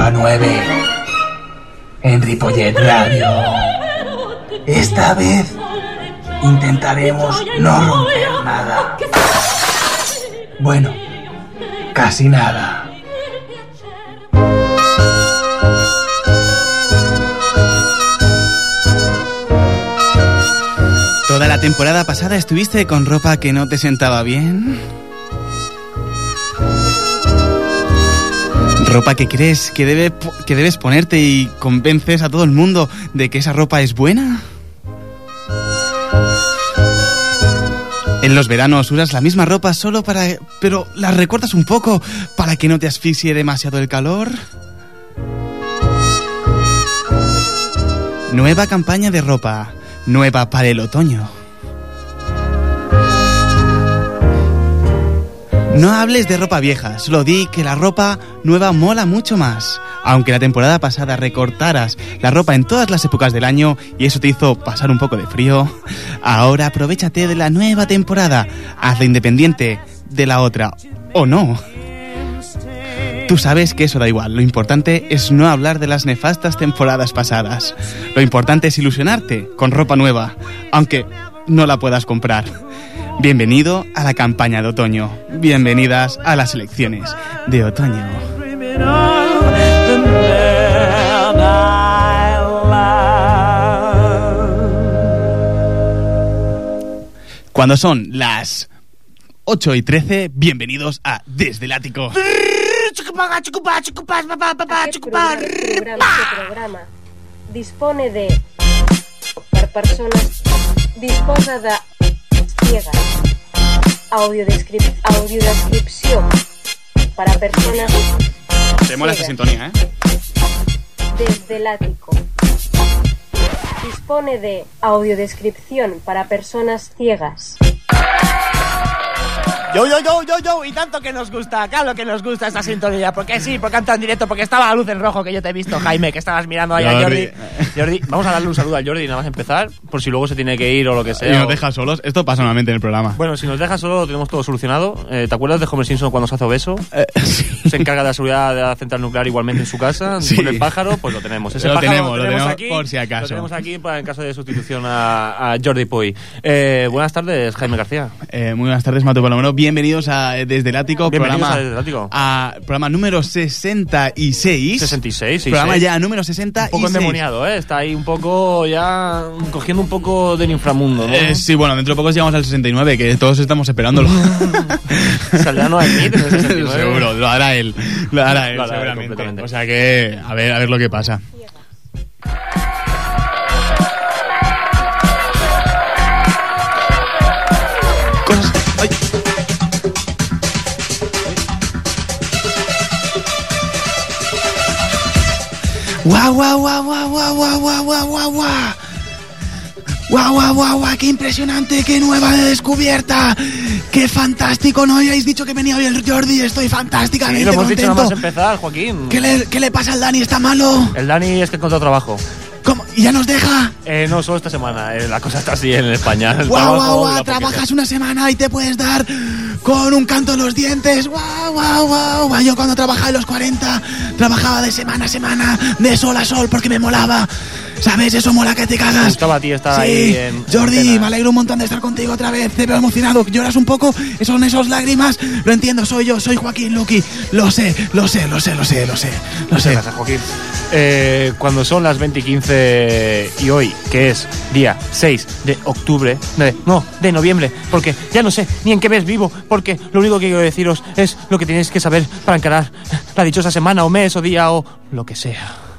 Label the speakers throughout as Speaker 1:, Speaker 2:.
Speaker 1: De 8 a 9. En Radio. Esta vez intentaremos no romper nada. Bueno, casi nada.
Speaker 2: ¿Toda la temporada pasada estuviste con ropa que no te sentaba bien? Ropa que crees que, que debes ponerte y convences a todo el mundo de que esa ropa es buena. En los veranos usas la misma ropa solo para... pero la recortas un poco para que no te asfixie demasiado el calor. Nueva campaña de ropa, nueva para el otoño. No hables de ropa vieja, solo di que la ropa nueva mola mucho más. Aunque la temporada pasada recortaras la ropa en todas las épocas del año y eso te hizo pasar un poco de frío, ahora aprovechate de la nueva temporada. Hazla independiente de la otra, o no. Tú sabes que eso da igual, lo importante es no hablar de las nefastas temporadas pasadas. Lo importante es ilusionarte con ropa nueva, aunque no la puedas comprar. Bienvenido a la campaña de otoño. Bienvenidas a las elecciones de otoño. Cuando son las 8 y 13, bienvenidos a Desde el Ático.
Speaker 3: Programa, este programa dispone de per persones disposa de ciegas audiodescrip audiodescripció para personas
Speaker 2: Te mola esta sintonía, ¿eh?
Speaker 3: desde el ático. Dispone de audiodescripción para personas ciegas
Speaker 4: Yo, yo, yo, yo, yo, y tanto que nos gusta, claro que nos gusta esta sintonía, porque sí, porque canta en directo, porque estaba la luz en rojo que yo te he visto, Jaime, que estabas mirando ahí a
Speaker 2: Jordi.
Speaker 4: Jordi. Vamos a darle un saludo a Jordi nada más empezar, por si luego se tiene que ir o lo que
Speaker 2: Y
Speaker 4: sea.
Speaker 2: nos
Speaker 4: o-
Speaker 2: deja solos. Esto pasa normalmente en el programa.
Speaker 4: Bueno, si nos deja solo, lo tenemos todo solucionado. Eh, ¿Te acuerdas de Homer Simpson cuando se hace obeso?
Speaker 2: Eh, sí.
Speaker 4: Se encarga de la seguridad de la central nuclear igualmente en su casa.
Speaker 2: Sí.
Speaker 4: Con el pájaro, pues lo tenemos. Ese
Speaker 2: Lo
Speaker 4: pájaro
Speaker 2: tenemos, lo tenemos
Speaker 4: aquí,
Speaker 2: por si acaso.
Speaker 4: Lo tenemos aquí para en caso de sustitución a, a Jordi Puy. Eh, buenas tardes, Jaime García.
Speaker 2: Eh, muy buenas tardes, Mato Palomero. Bienvenidos a Desde el Ático,
Speaker 4: Bienvenidos
Speaker 2: programa,
Speaker 4: a Desde el Ático.
Speaker 2: a programa número 66.
Speaker 4: 66, sí,
Speaker 2: Programa
Speaker 4: sí.
Speaker 2: ya número 66.
Speaker 4: Un poco endemoniado, ¿eh? Está ahí un poco ya cogiendo un poco del inframundo, ¿no?
Speaker 2: Eh, sí, bueno, dentro de poco llegamos al 69, que todos estamos esperándolo.
Speaker 4: Saldrá no en el 69.
Speaker 2: Seguro, lo hará él. Lo hará él,
Speaker 4: Lo hará él
Speaker 2: seguramente.
Speaker 4: completamente.
Speaker 2: O sea que, a ver, a ver lo que pasa. ¡Guau, guau, guau, guau, guau, guau, guau, guau, guau, guau! ¡Guau, guau, guau, guau! ¡Qué impresionante! ¡Qué nueva descubierta! ¡Qué fantástico! No habíais dicho que venía hoy el Jordi. Estoy
Speaker 4: Sí,
Speaker 2: fantásticamente
Speaker 4: lo hemos dicho nada más
Speaker 2: contento.
Speaker 4: empezar, Joaquín.
Speaker 2: ¿Qué le, ¿Qué le pasa al Dani? ¿Está malo?
Speaker 4: El Dani es que encontró trabajo.
Speaker 2: ¿Cómo? ¿Y ya nos deja?
Speaker 4: Eh, no, solo esta semana. eh, la cosa está así en España.
Speaker 2: ¡Guau, guau, guau! Trabajas una semana y te puedes dar con un canto en los dientes. ¡Guau, guau, guau! Yo cuando trabajaba en los 40, trabajaba de semana a semana, de sol a sol, porque me molaba. ¿Sabes? Eso mola que te cagas.
Speaker 4: gustaba a ti estar
Speaker 2: sí.
Speaker 4: ahí en
Speaker 2: Jordi,
Speaker 4: antena.
Speaker 2: me alegro un montón de estar contigo otra vez. Te veo emocionado. Lloras un poco. Son esos lágrimas. Lo entiendo, soy yo, soy Joaquín Luqui. Lo sé, lo sé, lo sé, lo sé, lo sé. Lo sé.
Speaker 4: gracias, Joaquín. Eh, cuando son las 20 y 15 y hoy, que es día 6 de octubre, de- no, de noviembre, porque ya no sé ni en qué mes vivo, porque lo único que quiero deciros es lo que tenéis que saber para encarar la dichosa semana o mes o día o lo que sea.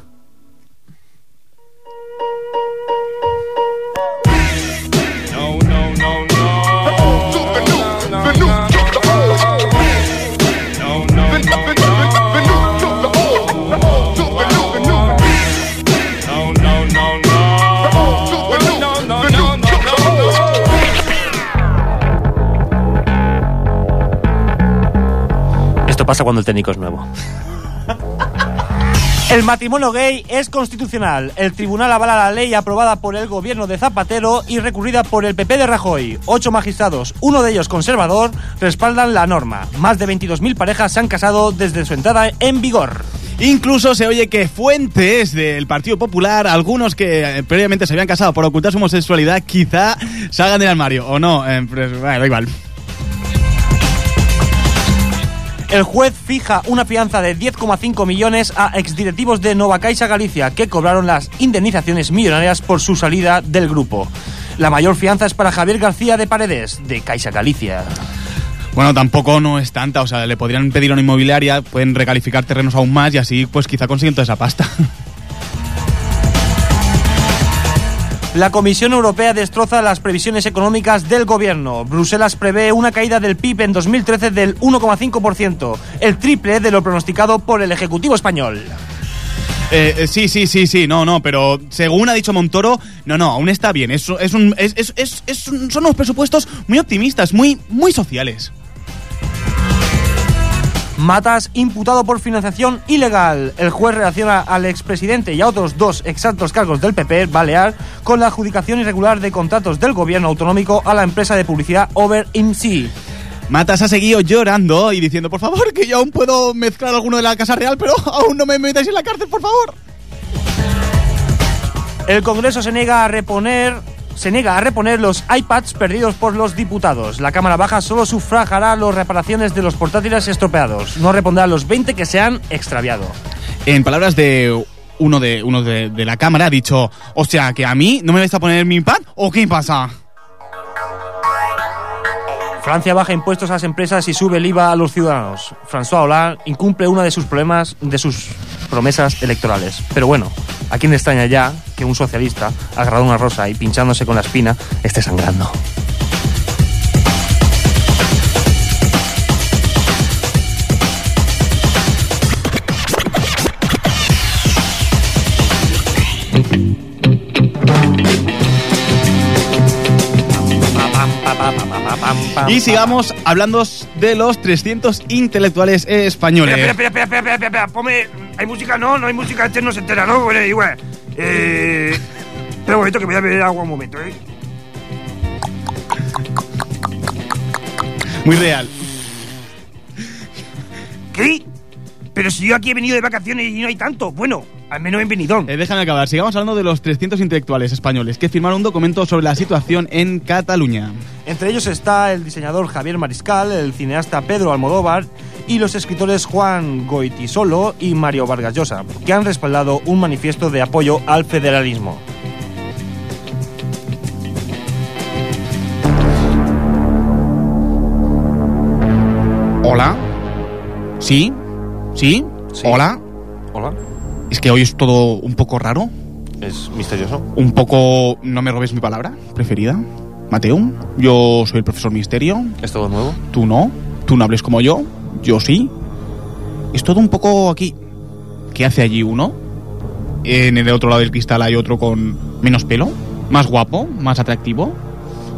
Speaker 4: Pasa cuando el técnico es nuevo. El matrimonio gay es constitucional. El tribunal avala la ley aprobada por el gobierno de Zapatero y recurrida por el PP de Rajoy. Ocho magistrados, uno de ellos conservador, respaldan la norma. Más de 22.000 parejas se han casado desde su entrada en vigor.
Speaker 2: Incluso se oye que fuentes del Partido Popular, algunos que eh, previamente se habían casado por ocultar su homosexualidad, quizá salgan del armario, o no, eh, pues, bueno, da igual.
Speaker 4: El juez fija una fianza de 10,5 millones a exdirectivos de Nova Caixa Galicia que cobraron las indemnizaciones millonarias por su salida del grupo. La mayor fianza es para Javier García de Paredes, de Caixa Galicia.
Speaker 2: Bueno, tampoco no es tanta, o sea, le podrían pedir una inmobiliaria, pueden recalificar terrenos aún más y así pues quizá consiguen toda esa pasta.
Speaker 4: La Comisión Europea destroza las previsiones económicas del gobierno. Bruselas prevé una caída del PIB en 2013 del 1,5%, el triple de lo pronosticado por el Ejecutivo español.
Speaker 2: Eh, eh, sí, sí, sí, sí, no, no, pero según ha dicho Montoro, no, no, aún está bien. Son unos presupuestos muy optimistas, muy, muy sociales.
Speaker 4: Matas imputado por financiación ilegal. El juez relaciona al expresidente y a otros dos exactos cargos del PP Balear con la adjudicación irregular de contratos del gobierno autonómico a la empresa de publicidad Over IMSI.
Speaker 2: Matas ha seguido llorando y diciendo, por favor, que yo aún puedo mezclar alguno de la Casa Real, pero aún no me metáis en la cárcel, por favor.
Speaker 4: El Congreso se niega a reponer se niega a reponer los iPads perdidos por los diputados. La Cámara Baja solo sufragará las reparaciones de los portátiles estropeados. No repondrá los 20 que se han extraviado.
Speaker 2: En palabras de uno de uno de, de la cámara ha dicho, o sea, que a mí no me vais a poner mi pad o qué pasa.
Speaker 4: Francia baja impuestos a las empresas y sube el IVA a los ciudadanos. François Hollande incumple una de sus problemas, de sus promesas electorales. Pero bueno, ¿a quién le extraña ya que un socialista, agarrado una rosa y pinchándose con la espina, esté sangrando?
Speaker 2: Y sigamos hablando de los 300 intelectuales españoles.
Speaker 5: Espera, espera, espera, espera, espera, espera, espera, ponme... ¿Hay música? No, no hay música, este no se entera, ¿no? Bueno, igual. Eh... Espera un momento que voy a beber agua un momento, ¿eh?
Speaker 2: Muy real.
Speaker 5: ¿Qué? Pero si yo aquí he venido de vacaciones y no hay tanto. Bueno, al menos en Benidorm.
Speaker 2: Eh, déjame acabar. Sigamos hablando de los 300 intelectuales españoles que firmaron un documento sobre la situación en Cataluña.
Speaker 4: Entre ellos está el diseñador Javier Mariscal, el cineasta Pedro Almodóvar y los escritores Juan Goitisolo y Mario Vargas Llosa, que han respaldado un manifiesto de apoyo al federalismo.
Speaker 2: Hola. ¿Sí? ¿Sí?
Speaker 4: Sí.
Speaker 2: Hola.
Speaker 4: Hola,
Speaker 2: Es que hoy es todo un poco raro.
Speaker 4: es misterioso.
Speaker 2: Un poco... No me robes mi palabra preferida. Mateo, yo soy el profesor Misterio.
Speaker 4: ¿Es todo nuevo?
Speaker 2: Tú no. Tú no hables como yo. Yo sí. Es todo un poco aquí. ¿Qué hace allí uno? En el otro lado del cristal hay otro con menos pelo. Más guapo, más atractivo.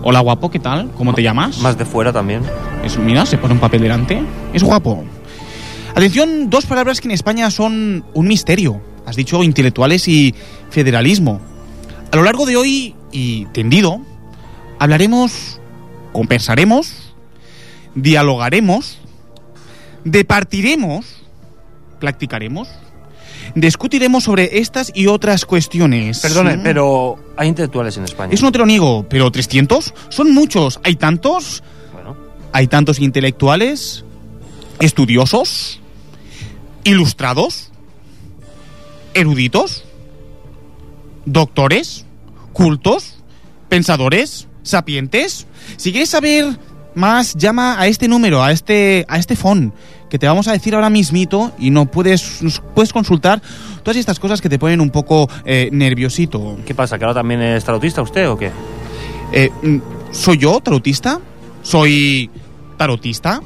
Speaker 2: Hola guapo, ¿qué tal? ¿Cómo te llamas?
Speaker 4: Más de fuera también.
Speaker 2: Es, mira, se pone un papel delante. Es guapo. Atención, dos palabras que en España son un misterio. Has dicho intelectuales y federalismo. A lo largo de hoy y tendido, hablaremos, conversaremos, dialogaremos, departiremos, practicaremos, discutiremos sobre estas y otras cuestiones.
Speaker 4: Perdone, pero hay intelectuales en España.
Speaker 2: Eso no te lo niego, pero 300 son muchos. ¿Hay tantos?
Speaker 4: Bueno,
Speaker 2: Hay tantos intelectuales, estudiosos, ilustrados, eruditos, doctores, cultos, pensadores, sapientes. Si quieres saber más, llama a este número, a este, a este phone, que te vamos a decir ahora mismito y no puedes, nos puedes consultar todas estas cosas que te ponen un poco eh, nerviosito.
Speaker 4: ¿qué pasa? ¿Que ahora también es tarotista usted o qué?
Speaker 2: Eh, mm, ¿Soy yo tarotista? ¿Soy tarotista?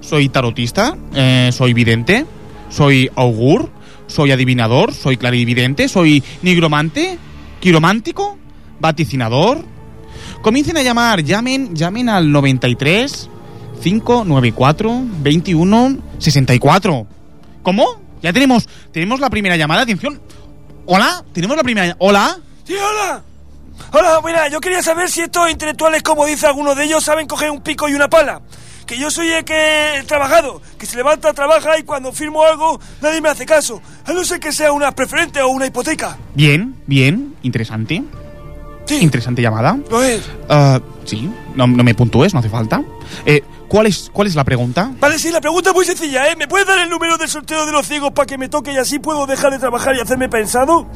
Speaker 2: ¿Soy tarotista? Eh, ¿Soy vidente? ¿Soy augur? ¿Soy adivinador? ¿Soy clarividente? ¿Soy nigromante? ¿Quiromántico? ¿Vaticinador? Comiencen a llamar, llamen, llamen al 93 594 21 64. ¿Cómo? Ya tenemos, tenemos la primera llamada, atención. Hola, tenemos la primera. Hola.
Speaker 5: Sí, hola. Hola, mira, yo quería saber si estos intelectuales, como dice alguno de ellos, saben coger un pico y una pala. Que yo soy el que he trabajado, que se levanta, trabaja y cuando firmo algo nadie me hace caso. A no ser que sea una preferente o una hipoteca.
Speaker 2: Bien, bien, interesante.
Speaker 5: Sí,
Speaker 2: Interesante llamada.
Speaker 5: lo es.
Speaker 2: Ah, sí, no, no me puntúes, no hace falta. Eh, ¿cuál, es, ¿Cuál es la pregunta?
Speaker 5: Vale, sí, la pregunta es muy sencilla, ¿eh? ¿Me puedes dar el número del sorteo de los ciegos para que me toque y así puedo dejar de trabajar y hacerme pensado?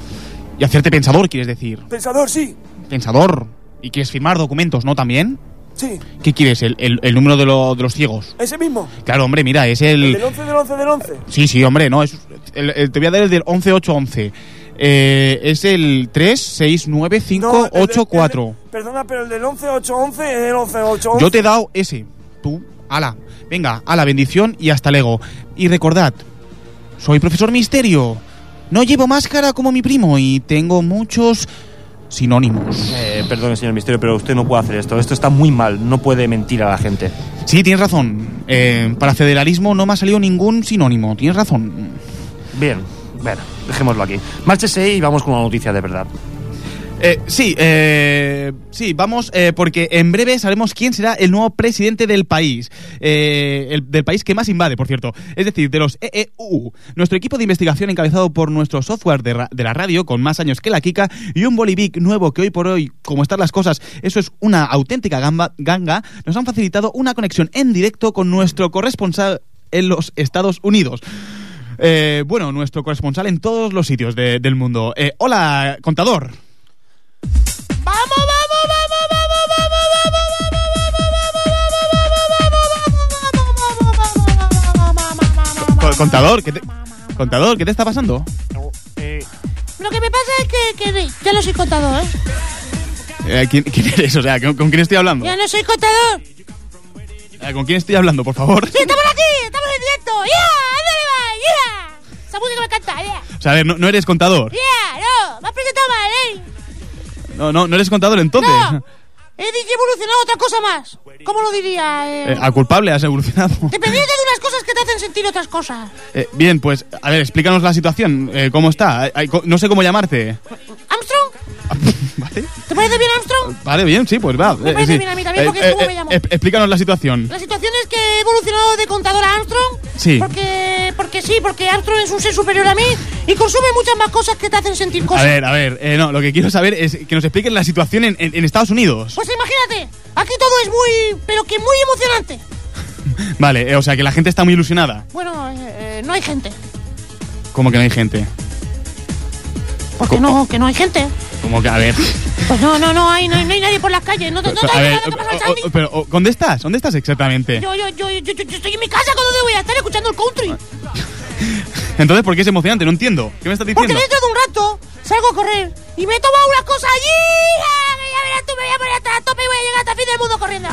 Speaker 2: Y hacerte pensador, quieres decir.
Speaker 5: Pensador, sí.
Speaker 2: Pensador. ¿Y quieres firmar documentos, no también?
Speaker 5: Sí,
Speaker 2: ¿Qué quieres? ¿El, el- el número de, lo- de los ciegos?
Speaker 5: ese mismo.
Speaker 2: Claro, hombre, mira, es
Speaker 5: El
Speaker 2: el...
Speaker 5: del 11 del 11 del 11.
Speaker 2: Sí, sí, hombre, no, es, el- te voy a dar el del 11811. Eh, es el
Speaker 5: No,
Speaker 2: 369584.
Speaker 5: el de- el de- Perdona, pero el del 11811 es el 11811.
Speaker 2: Yo te he dado ese. Tú, ala. Venga, ala, bendición y hasta luego. Y recordad, soy profesor misterio. No llevo máscara como mi primo y tengo muchos sinónimos.
Speaker 4: Eh, perdón, señor Misterio, pero usted no puede hacer esto. Esto está muy mal. No puede mentir a la gente.
Speaker 2: Sí, tienes razón. Eh, para federalismo no me ha salido ningún sinónimo. Tienes razón.
Speaker 4: Bien, bueno, dejémoslo aquí. Márchese y vamos con una noticia de verdad.
Speaker 2: Eh, sí, eh, sí, vamos, eh, porque en breve sabremos quién será el nuevo presidente del país. Eh, el- del país que más invade, por cierto. Es decir, de los EEU. Nuestro equipo de investigación encabezado por nuestro software de, ra- de la radio, con más años que la Kika, y un Bolivic nuevo que hoy por hoy, como están las cosas, eso es una auténtica gamba- ganga, nos han facilitado una conexión en directo con nuestro corresponsal en los Estados Unidos. Eh, bueno, nuestro corresponsal en todos los sitios de- del mundo. Eh, hola, contador. Co- Contador, ¿qué te, contador, ¿qué te está pasando?
Speaker 4: Eh,
Speaker 6: Lo que me pasa es que, que ya no soy contador, ¿eh?
Speaker 2: Eh, ¿quién, quién eres? O sea, ¿con, con quién estoy hablando?
Speaker 6: Ya no soy contador.
Speaker 2: Eh, ¿Con quién estoy hablando, por favor?
Speaker 6: ¡Sí, estamos aquí! ¡Estamos en directo! ¡Ya! Esa música me encanta, ¡ya!
Speaker 2: O sea, a ver, no, no eres contador.
Speaker 6: ¡Ya! ¡No! ¡Me has presentado mal, eh!
Speaker 2: No, no, no eres contador entonces.
Speaker 6: ¡No! He evolucionado otra cosa más. ¿Cómo lo diría? Eh,
Speaker 2: Eh, a culpable has evolucionado.
Speaker 6: dependiente de unas cosas que te hacen sentir otras cosas.
Speaker 2: Eh, bien, pues, a ver, explícanos la situación. Eh, ¿Cómo está? No sé cómo llamarte.
Speaker 6: ¿Armstrong?
Speaker 2: ¿Vale?
Speaker 6: ¿Te parece bien, Armstrong?
Speaker 2: Vale, bien, sí, pues va.
Speaker 6: Me
Speaker 2: eh,
Speaker 6: parece
Speaker 2: sí.
Speaker 6: bien a mí también, porque es como me llamo.
Speaker 2: eh, explícanos la situación.
Speaker 6: La situación es que he evolucionado de contador a Armstrong.
Speaker 2: Sí.
Speaker 6: Porque, porque sí, porque Armstrong es un ser superior a mí y consume muchas más cosas que te hacen sentir
Speaker 2: A
Speaker 6: cosas.
Speaker 2: ver, a ver, eh, no, lo que quiero saber es que nos expliquen la situación en, en- en Estados Unidos.
Speaker 6: Pues imagínate, aquí todo es muy, pero que muy emocionante.
Speaker 2: Vale, eh, o sea, que la gente está muy ilusionada.
Speaker 6: Bueno, eh, eh, no hay gente.
Speaker 2: Como que no hay gente.
Speaker 6: Porque no, que no hay gente.
Speaker 2: Como que, a ver.
Speaker 6: Pues no, no, no hay, no hay, no hay nadie por las calles. No te, no te
Speaker 2: a ver, o- o- pero, o- ¿dónde estás? ¿Dónde estás exactamente?
Speaker 6: Yo, yo, yo, yo, yo, yo estoy en mi casa, ¿dónde voy a estar escuchando el country?
Speaker 2: Entonces, ¿por qué es emocionante? No entiendo. ¿Qué me estás
Speaker 6: Porque
Speaker 2: diciendo?
Speaker 6: dentro de un rato salgo a correr y me he tomado unas cosas allí. Ya verás tú, me voy a poner hasta la tope y voy a llegar hasta el fin del mundo corriendo.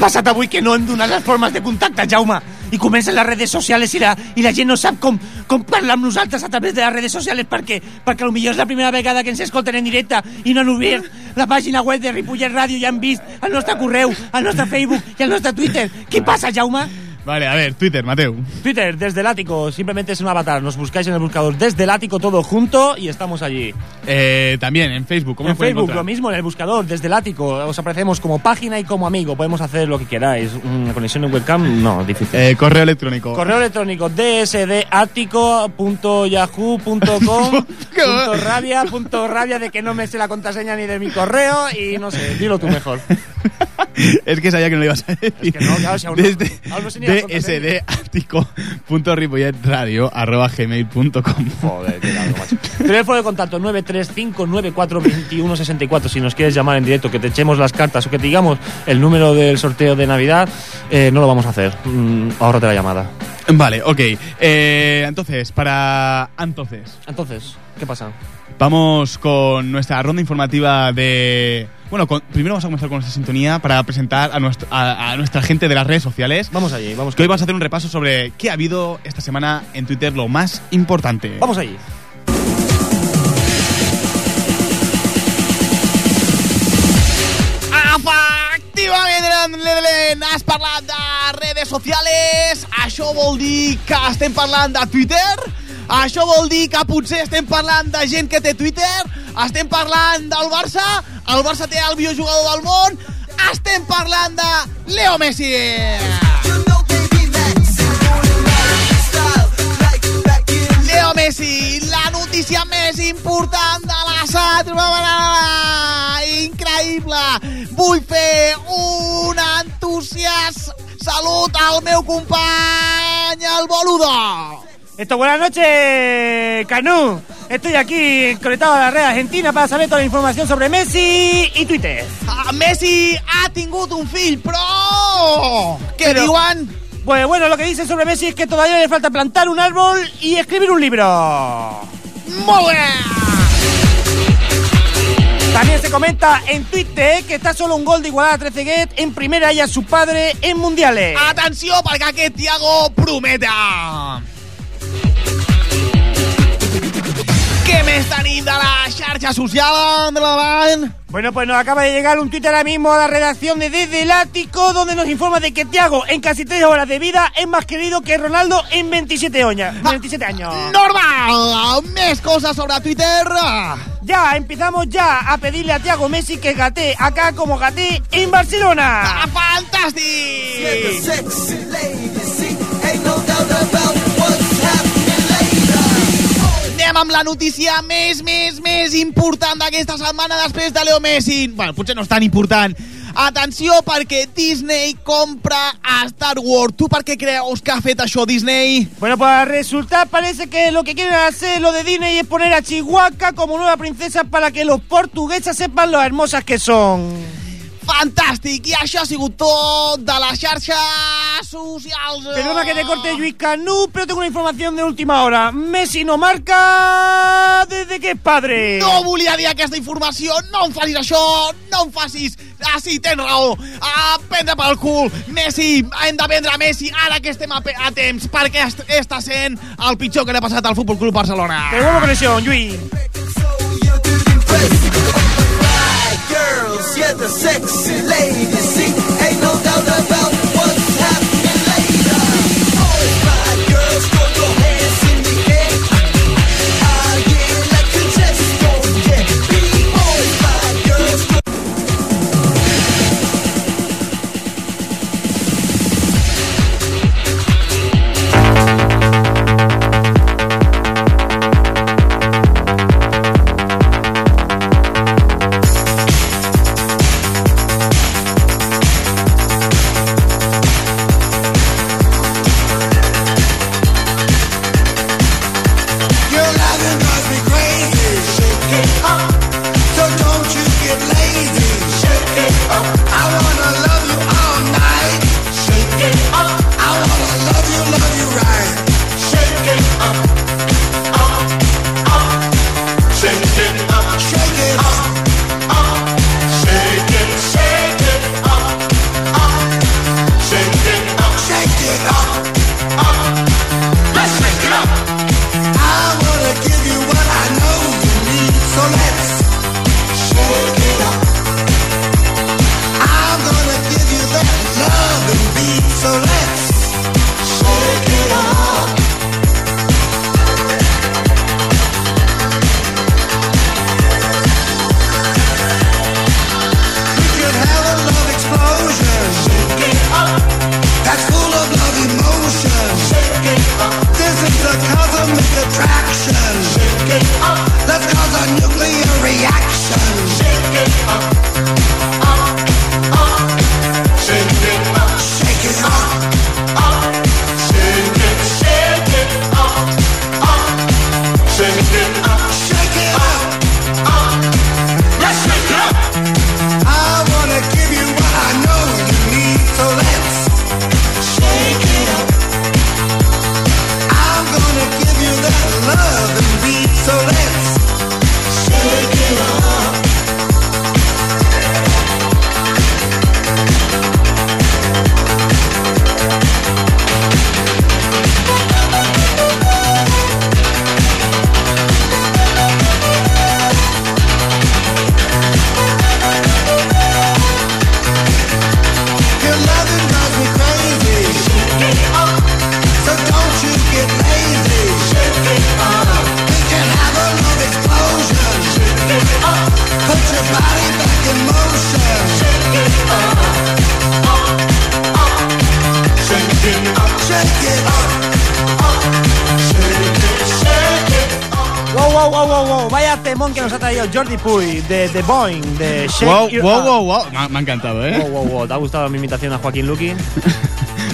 Speaker 4: Què passa avui que no hem donat les formes de contacte, Jaume? I comencen les redes socials i la, i la gent no sap com, com parlar amb nosaltres a través de les redes socials perquè, perquè potser és la primera vegada que ens escolten en directe i no han obert la pàgina web de Ripollet Ràdio i han vist el nostre correu, el nostre Facebook i el nostre Twitter. Què passa, Jaume?
Speaker 2: Vale, a ver, Twitter, Mateo.
Speaker 4: Twitter, desde el ático, simplemente es un avatar. Nos buscáis en el buscador desde el ático todo junto y estamos allí.
Speaker 2: Eh, también en Facebook, ¿cómo
Speaker 4: en Facebook, lo mismo, en el buscador, desde el ático. Os aparecemos como página y como amigo. Podemos hacer lo que queráis. Una conexión en webcam, no, difícil.
Speaker 2: Eh, correo electrónico.
Speaker 4: Correo electrónico punto rabia, punto rabia de que no me sé la contraseña ni de mi correo y no sé, dilo tú mejor.
Speaker 2: es que sabía que no lo ibas a decir.
Speaker 4: que no, claro, si aún no- aún no sé ni las
Speaker 2: dsdático.ripolletradio.gmail.com
Speaker 4: Joder, qué largo, macho. Teléfono de contacto 935942164. Si nos quieres llamar en directo, que te echemos las cartas o que te digamos el número del sorteo de Navidad, eh, no lo vamos a hacer. Mm, ahórrate la llamada.
Speaker 2: Vale, ok. Eh, entonces, para... Entonces,
Speaker 4: Entonces, ¿qué pasa?
Speaker 2: Vamos con nuestra ronda informativa de... Bueno, con- primero vamos a comenzar con nuestra sintonía para presentar a, nuestro- a- a nuestra gente de las redes sociales.
Speaker 4: Vamos allí, vamos.
Speaker 2: Que hoy vamos a hacer un repaso sobre qué ha habido esta semana en Twitter, lo más importante.
Speaker 4: Vamos allí.
Speaker 2: Efectivament, has parlat de redes sociales, això vol dir que estem parlant de Twitter, això vol dir que potser estem parlant de gent que té Twitter, estem parlant del Barça, el Barça té el millor jugador del món, estem parlant de Leo Messi. Leo Messi, la notícia més important de la setmana. Increïble. Vull fer un entusiast salut al meu company, el Boludo.
Speaker 4: Esto, buenas noches, Canú. Estoy aquí conectado a la red argentina para saber toda la información sobre Messi y Twitter.
Speaker 2: Ah, Messi ha tingut un fill. Què
Speaker 4: Però-
Speaker 2: diuen?
Speaker 4: Pues bueno, lo que dicen sobre Messi es que todavía le falta plantar un árbol y escribir un libro.
Speaker 2: Bé.
Speaker 4: También se comenta en Twitter que está solo un gol de igualar a Trezeguet en primera y a su padre en mundiales.
Speaker 2: Atenció, perquè aquest Tiago prometa. La xarxa social de la davant?
Speaker 4: Bueno, pues nos acaba de llegar un tuit ahora mismo a la redacción de Desde el Ático donde nos informa de que Thiago en casi tres horas de vida es más querido que Ronaldo en 27, oña- 27 años.
Speaker 2: Normal! Més coses sobre Twitter.
Speaker 4: Ya, empezamos ya a pedirle a Thiago Messi que gatee acá como gatee en Barcelona.
Speaker 2: Ah, amb la notícia més, més, més important d'aquesta setmana després de Leo Messi. Bueno, potser no és tan important. Atenció, perquè Disney compra a Star Wars. Tu per què creus que ha fet això Disney?
Speaker 4: Bueno, pues resulta parece que lo que quieren hacer lo de Disney es poner a Chihuahua como nueva princesa para que los portugueses sepan lo hermosas que son.
Speaker 2: Fantàstic! I això ha sigut tot de les xarxes socials.
Speaker 4: Perdona que te corte Luis Canú, pero tengo una información de última hora. Messi no marca desde que es padre.
Speaker 2: No volia dir aquesta informació, no em facis això, no em facis... Ah, sí, tens raó, a prendre pel cul. Messi, hem de vendre Messi ara que estem a, a temps, perquè est està sent el pitjor que li ha passat al Futbol Club Barcelona.
Speaker 4: Te devuelvo conexión, Luis.
Speaker 7: girls, yeah, the sexy ladies. See, ain't no doubt about what's
Speaker 4: de The Boeing, de Shake
Speaker 2: Wow,
Speaker 4: Your
Speaker 2: wow, wow, wow. Me ha, me ha encantado, ¿eh?
Speaker 4: Wow, wow, wow. ¿Te ha gustado mi imitación a Joaquín Luqui?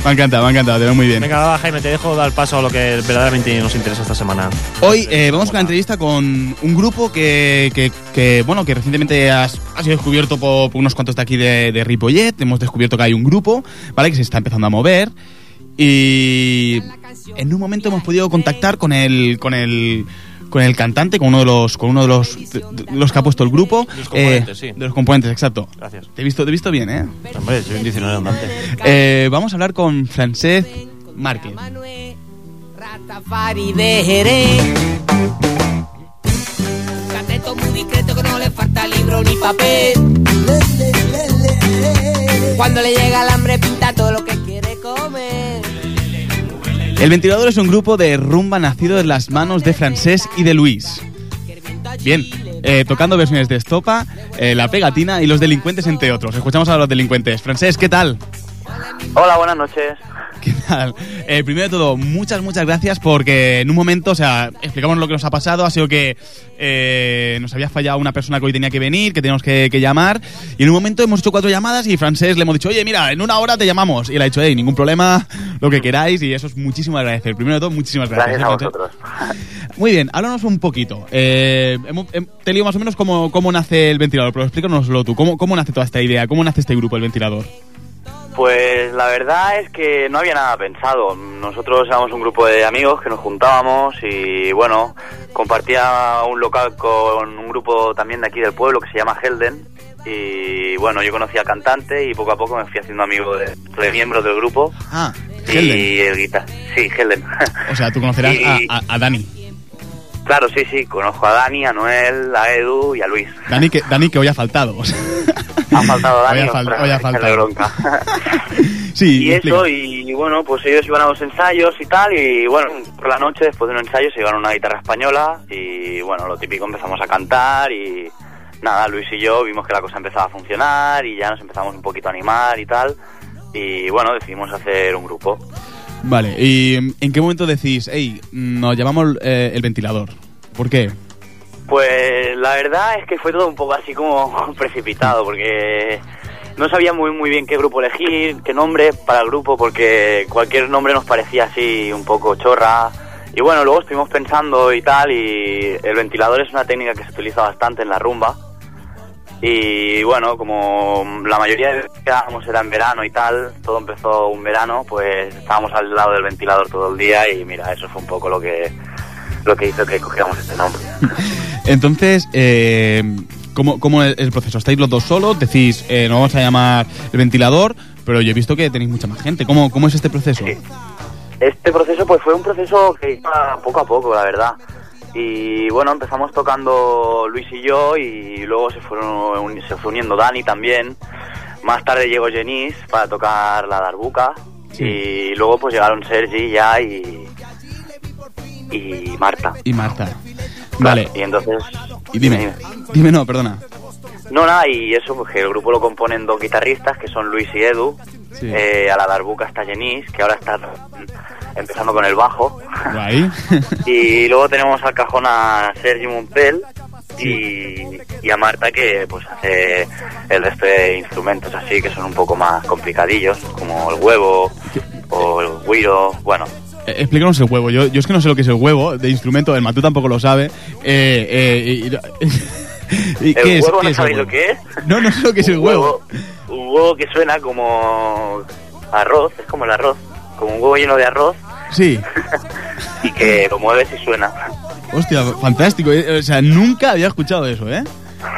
Speaker 2: Me ha encantado, me ha encantado, te veo muy bien.
Speaker 4: Venga, Jaime, te dejo dar paso a lo que verdaderamente nos interesa esta semana.
Speaker 2: Hoy eh, vamos con una entrevista con un grupo que, que- que, bueno, que recientemente has- ha sido descubierto por, por unos cuantos de aquí de, de Ripollet. Hemos descubierto que hay un grupo, ¿vale? Que se está empezando a mover. Y en un momento hemos podido contactar con el, con el, con el cantante, con uno de los, con uno de los, de los que ha puesto el grupo.
Speaker 4: De los componentes, sí.
Speaker 2: De los componentes, exacto.
Speaker 4: Gracias.
Speaker 2: Te he visto, te he visto bien, ¿eh?
Speaker 4: Hombre, soy un diccionario andante.
Speaker 2: Eh, vamos a hablar con Francesc Márquez.
Speaker 8: De. Cateto muy discreto que no le falta libro ni papel. Cuando le llega el hambre pinta todo lo que quiere comer.
Speaker 2: El Ventilador es un grupo de rumba nacido en las manos de Francesc y de Luis. Bien, eh, tocando versiones de Estopa, eh, La Pegatina y Los Delincuentes, entre otros. Escuchamos a los Delincuentes. Francesc, ¿qué tal?
Speaker 9: Hola, buenas noches.
Speaker 2: ¿Qué tal? Eh, primero de todo, muchas, muchas gracias porque en un momento, o sea, explicamos lo que nos ha pasado. Ha sido que eh, nos había fallado una persona que hoy tenía que venir, que teníamos que, que llamar. Y en un momento hemos hecho cuatro llamadas y Francés le hemos dicho, oye, mira, en una hora te llamamos. Y él ha dicho, hey, ningún problema, lo que queráis. Y eso es muchísimo agradecer. Primero de todo, muchísimas gracias.
Speaker 9: Gracias a
Speaker 2: ¿eh,
Speaker 9: vosotros.
Speaker 2: Muy bien, háblanos un poquito. Eh, hemos- hem- te digo más o menos cómo, cómo nace el ventilador, pero explícanoslo tú. ¿Cómo, ¿Cómo nace toda esta idea? ¿Cómo nace este grupo, el ventilador?
Speaker 9: Pues la verdad es que no había nada pensado. Nosotros éramos un grupo de amigos que nos juntábamos y bueno, compartía un local con un grupo también de aquí del pueblo que se llama Helden. Y bueno, yo conocí al cantante y poco a poco me fui haciendo amigo de, de miembros del grupo.
Speaker 2: Ah,
Speaker 9: Y
Speaker 2: Helden.
Speaker 9: el guitar Sí, Helden.
Speaker 2: O sea, tú conocerás
Speaker 9: Y-
Speaker 2: a, a- a Dani.
Speaker 9: Claro, sí, sí, conozco a Dani, a Noel, a Edu y a Luis.
Speaker 2: Dani que, Dani que hoy ha faltado.
Speaker 9: Ha faltado Dani.
Speaker 2: Hoy ha fal- hoy ha faltado.
Speaker 9: bronca.
Speaker 2: sí,
Speaker 9: y eso, y bueno, pues ellos iban a los ensayos y tal, y bueno, por la noche, después de un ensayo, se llevaron una guitarra española, y bueno, lo típico, empezamos a cantar, y nada, Luis y yo vimos que la cosa empezaba a funcionar, y ya nos empezamos un poquito a animar y tal, y bueno, decidimos hacer un grupo.
Speaker 2: Vale, ¿y en qué momento decís, hey, nos llamamos eh, el ventilador? ¿Por qué?
Speaker 9: Pues la verdad es que fue todo un poco así como precipitado, porque no sabía muy muy bien qué grupo elegir, qué nombre para el grupo, porque cualquier nombre nos parecía así un poco chorra. Y bueno, luego estuvimos pensando y tal, y el ventilador es una técnica que se utiliza bastante en la rumba. Y bueno, como la mayoría de veces que dábamos era en verano y tal, todo empezó un verano, pues estábamos al lado del ventilador todo el día y mira, eso fue un poco lo que lo que hizo que cogiéramos este nombre.
Speaker 2: Entonces, eh, ¿cómo, cómo es el proceso? ¿Estáis los dos solos? Decís, eh, nos vamos a llamar el ventilador, pero yo he visto que tenéis mucha más gente. ¿Cómo, cómo es este proceso?
Speaker 9: Este proceso pues fue un proceso que iba poco a poco, la verdad. Y bueno, empezamos tocando Luis y yo y luego se fueron se fue uniendo Dani también. Más tarde llegó Jenis para tocar la darbuca y luego pues llegaron Sergi ya y y Marta.
Speaker 2: Y Marta. Vale,
Speaker 9: Y entonces
Speaker 2: y dime. Dime, no, perdona.
Speaker 9: No, nada, y eso, pues que el grupo lo componen dos guitarristas, que son Luis y Edu.
Speaker 2: Sí.
Speaker 9: Eh, a la darbuca está Jenis, que ahora está empezando con el bajo.
Speaker 2: Guay.
Speaker 9: Y luego tenemos al cajón a Sergi Montel y, y a Marta que pues hace el resto de instrumentos así que son un poco más complicadillos, como el huevo o el guiro, bueno.
Speaker 2: Eh, explícanos el huevo. Yo, yo es que no sé lo que es el huevo de instrumento. El Matú tampoco lo sabe. Eh, eh, y-
Speaker 9: ¿El
Speaker 2: ¿qué es-
Speaker 9: huevo no sabéis lo
Speaker 2: huevo?
Speaker 9: que es?
Speaker 2: No, no sé lo que es el
Speaker 9: Un
Speaker 2: huevo.
Speaker 9: Un huevo que suena como arroz, es como el arroz, como un huevo lleno de arroz
Speaker 2: Sí.
Speaker 9: y que lo mueves y suena.
Speaker 2: Hostia, fantástico. eh, O sea, nunca había escuchado eso, ¿eh?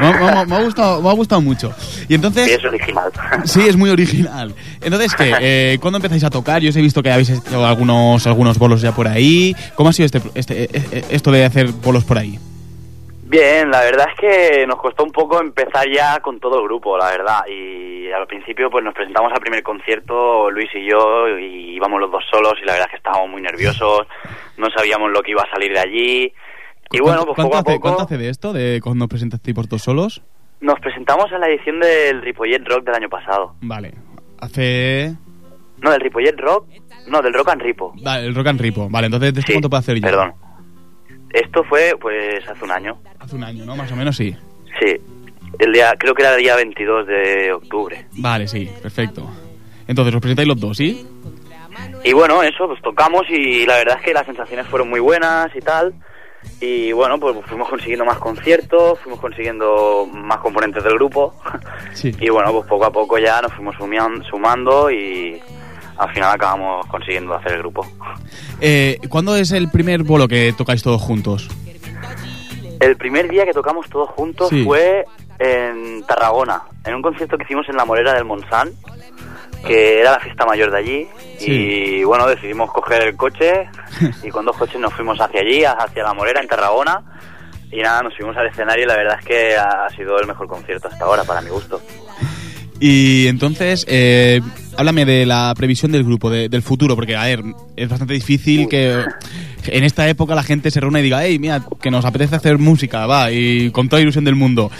Speaker 2: Me, ha- me ha- me ha gustado, me ha gustado mucho. Y entonces...
Speaker 9: Sí, es original.
Speaker 2: Sí, es muy original. Entonces, ¿qué? Eh, ¿Cuándo empezáis a tocar? Yo os he visto que habéis hecho algunos, algunos bolos ya por ahí. ¿Cómo ha sido este, este, eh, eh, esto de hacer bolos por ahí?
Speaker 9: Bien, la verdad es que nos costó un poco empezar ya con todo el grupo, la verdad. Y al principio pues nos presentamos al primer concierto, Luis y yo, y íbamos los dos solos y la verdad es que estábamos muy nerviosos, no sabíamos lo que iba a salir de allí. Y bueno, pues
Speaker 2: ¿Cuánto
Speaker 9: poco a
Speaker 2: hace,
Speaker 9: poco
Speaker 2: cuánto hace de esto, de cuando os presentasteis por todos solos?
Speaker 9: nos presentamos en la edición del Ripollet Rock del año pasado.
Speaker 2: Vale. Hace...
Speaker 9: No, del Ripollet Rock No, del Rock and Ripo.
Speaker 2: Vale, el Rock and Ripo. Vale, entonces, ¿de esto
Speaker 9: Sí,
Speaker 2: cuánto puedo hacer yo?
Speaker 9: Perdón. Esto fue, pues, hace un año.
Speaker 2: Hace un año, ¿no? Más o menos sí.
Speaker 9: Sí. El día, creo que era el día 22 de octubre.
Speaker 2: Vale, sí, perfecto. Entonces, os presentáis los dos, ¿sí?
Speaker 9: Y bueno, eso, pues tocamos y la verdad es que las sensaciones fueron muy buenas y tal. Y bueno, pues fuimos consiguiendo más conciertos, fuimos consiguiendo más componentes del grupo.
Speaker 2: Sí.
Speaker 9: Y bueno, pues poco a poco ya nos fuimos sumando y al final acabamos consiguiendo hacer el grupo.
Speaker 2: Eh, ¿Cuándo es el primer bolo que tocáis todos juntos?
Speaker 9: El primer día que tocamos todos juntos
Speaker 2: Sí.
Speaker 9: fue en Tarragona, en un concierto que hicimos en la Morera del Montsant, que era la fiesta mayor de allí.
Speaker 2: Sí.
Speaker 9: Y bueno, decidimos coger el coche y con dos coches nos fuimos hacia allí, hacia la Morera, en Tarragona. Y nada, nos fuimos al escenario y la verdad es que ha sido el mejor concierto hasta ahora, para mi gusto.
Speaker 2: Y entonces, eh, háblame de la previsión del grupo, de- del futuro, porque, a ver, es bastante difícil que en esta época la gente se reúna y diga, hey, mira, que nos apetece hacer música, va, y con toda ilusión del mundo.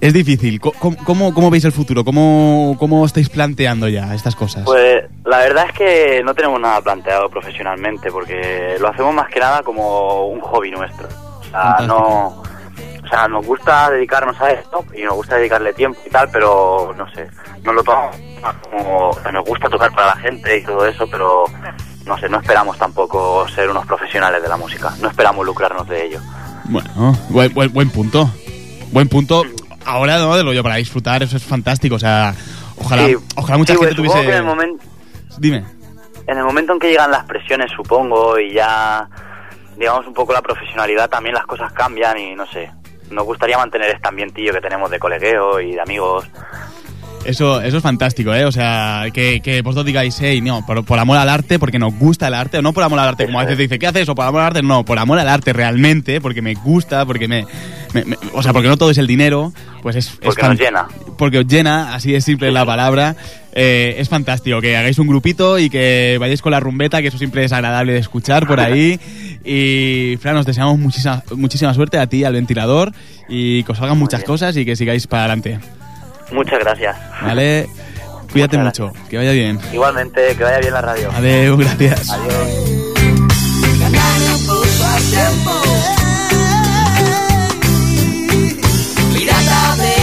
Speaker 2: Es difícil. ¿Cómo, cómo, cómo veis el futuro? ¿Cómo, ¿Cómo estáis planteando ya estas cosas?
Speaker 9: Pues la verdad es que no tenemos nada planteado profesionalmente, porque lo hacemos más que nada como un hobby nuestro. O sea,
Speaker 2: Fantástico.
Speaker 9: no, sea, nos gusta dedicarnos a esto y nos gusta dedicarle tiempo y tal, pero no sé, no lo tomamos como o sea, nos gusta tocar para la gente y todo eso, pero no sé, no esperamos tampoco ser unos profesionales de la música, no esperamos lucrarnos de ello.
Speaker 2: Bueno, buen, buen, buen punto. Buen punto. Ahora, ¿no? De lo yo para disfrutar, eso es fantástico. O sea, ojalá,
Speaker 9: Sí,
Speaker 2: ojalá mucha
Speaker 9: sí, pues,
Speaker 2: gente
Speaker 9: supongo
Speaker 2: tuviese...
Speaker 9: que en el momento
Speaker 2: Dime.
Speaker 9: en el momento en que llegan las presiones, supongo, y ya, digamos, un poco la profesionalidad, también las cosas cambian y no sé. Nos gustaría mantener este ambientillo que tenemos de colegueo y de amigos.
Speaker 2: Eso, eso es fantástico, ¿eh? O sea, que, que vosotros digáis, hey, no, por, por amor al arte, porque nos gusta el arte, o no por amor al arte, como a veces dice, ¿qué haces? O por amor al arte, no, por amor al arte realmente, porque me gusta, porque me, me- me- o sea, porque no todo es el dinero, pues es... es
Speaker 9: Porque nos
Speaker 2: fan-
Speaker 9: llena.
Speaker 2: Porque os llena, así es simple la palabra. Eh, es fantástico que hagáis un grupito y que vayáis con la rumbeta, que eso siempre es agradable de escuchar por ahí. Y, Fran, os deseamos muchísima, muchísima suerte a ti, al ventilador, y que os salgan muchas
Speaker 9: bien.
Speaker 2: cosas y que sigáis para adelante.
Speaker 9: Muchas gracias.
Speaker 2: ¿Vale? Cuídate
Speaker 9: Muchas
Speaker 2: mucho, que vaya bien.
Speaker 9: Igualmente, que vaya bien la radio.
Speaker 2: Adiós, gracias.
Speaker 9: Adiós.
Speaker 8: Pirata de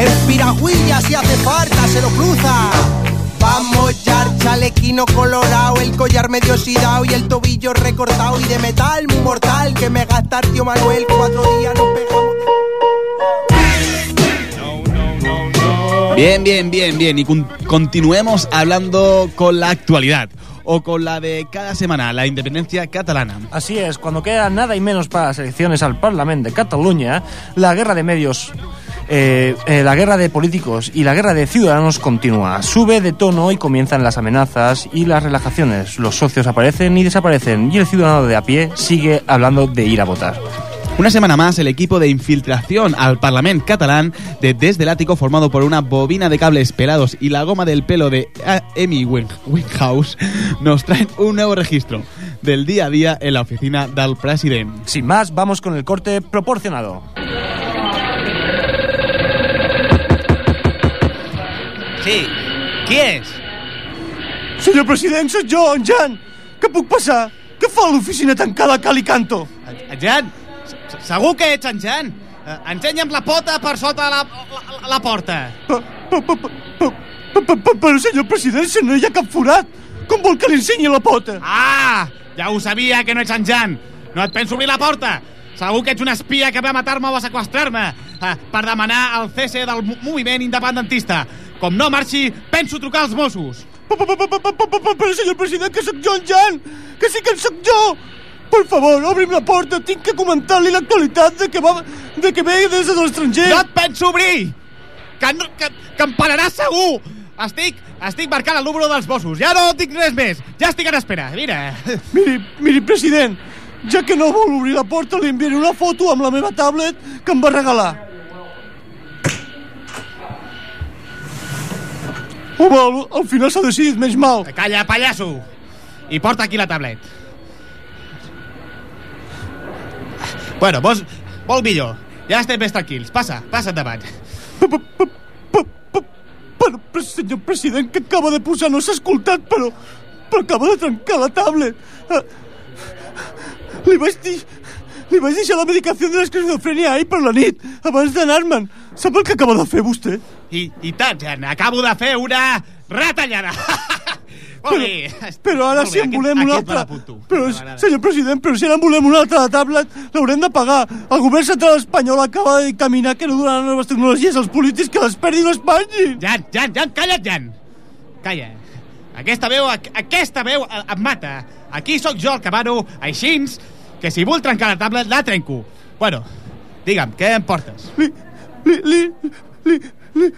Speaker 7: En piragüilla si hace falta se lo cruza. Vamos ya, chalequino colorado, el collar medio oxidado y el tobillo recortado y de metal muy mortal que me gasta el tío Manuel. Cuatro días nos pegamos.
Speaker 2: Bien, bien, bien, bien. Y con- continuemos hablando con la actualidad. O con la de cada semana, la independencia catalana.
Speaker 4: Así es, cuando queda nada y menos para las elecciones al Parlamento de Cataluña, la guerra de medios, eh, eh, la guerra de políticos y la guerra de ciudadanos continúa. Sube de tono y comienzan las amenazas y las relajaciones. Los socios aparecen y desaparecen y el ciudadano de a pie sigue hablando de ir a votar.
Speaker 2: Una semana más, el equipo de infiltración al Parlamento catalán de Desde el Ático, formado por una bobina de cables pelados y la goma del pelo de A- Amy Wing- Winehouse, nos traen un nuevo registro del día a día en la oficina del presidente.
Speaker 4: Sin más, vamos con el corte proporcionado.
Speaker 2: Sí, qui és?
Speaker 5: Senyor president, sóc jo, en Jan. Què puc passar? Què fa l'oficina tancada a cal i canto?
Speaker 2: Jan, segur que ets en Jan. Eh, Ensenya'm la pota per sota la, la, la porta.
Speaker 5: Pa- pa- pa- pa- pa- pa- pa- pa- Però, senyor president, si no hi ha cap forat, com vol que li ensenyi la pota?
Speaker 2: Ah, ja ho sabia que no ets en Jan. No et penso obrir la porta. Segur que ets un espia que va matar-me o va sequestrar-me eh, per demanar el cese del mo- moviment independentista. Com no marxi, penso trucar als Mossos.
Speaker 5: Però, senyor president, que sóc jo, en Jan! Que sí que en sóc jo! Per favor, obri'm la porta, tinc que comentar-li l'actualitat de que, va, de que ve des de l'estranger.
Speaker 2: No et penso obrir! Que, no, que, que em pararàs segur! Estic, estic marcant el número dels Mossos. Ja no dic res més. Ja estic en espera. Mira.
Speaker 5: Miri, miri, president, ja que no vol obrir la porta, li enviaré una foto amb la meva tablet que em va regalar. Home, al, al final s'ha decidit menys mal.
Speaker 2: Calla, pallasso! I porta aquí la tablet. Bueno, vols, vol millor. Ja estem més tranquils. Passa, passa endavant.
Speaker 4: Però, però, senyor president, que acaba de posar no s'ha escoltat, però, però acaba de trencar la tablet. Eh, li vaig dir... Li vaig deixar la medicació de l'esquizofrènia ahir per la nit, abans d'anar-me'n. Sap el que acaba de fer vostè?
Speaker 2: I, i tant, Jan, acabo de fer una retallada. Bé.
Speaker 4: Però ara si en volem un
Speaker 2: aquest
Speaker 4: altre...
Speaker 2: me l'apunto.
Speaker 4: Però, senyor president, però si ara en volem un altre de tablet, l'haurem de pagar. El govern central espanyol acaba de caminar que no donaran noves tecnologies als polítics que les perdin es pengin.
Speaker 2: Jan, Jan, Jan, calla't, Jan. Calla. Aquesta veu, aqu- aquesta veu em mata. Aquí sóc jo el que mano, així que si vull trencar la tablet, la trenco. Bueno, digue'm, què em portes?
Speaker 4: Li, li, li, li, li,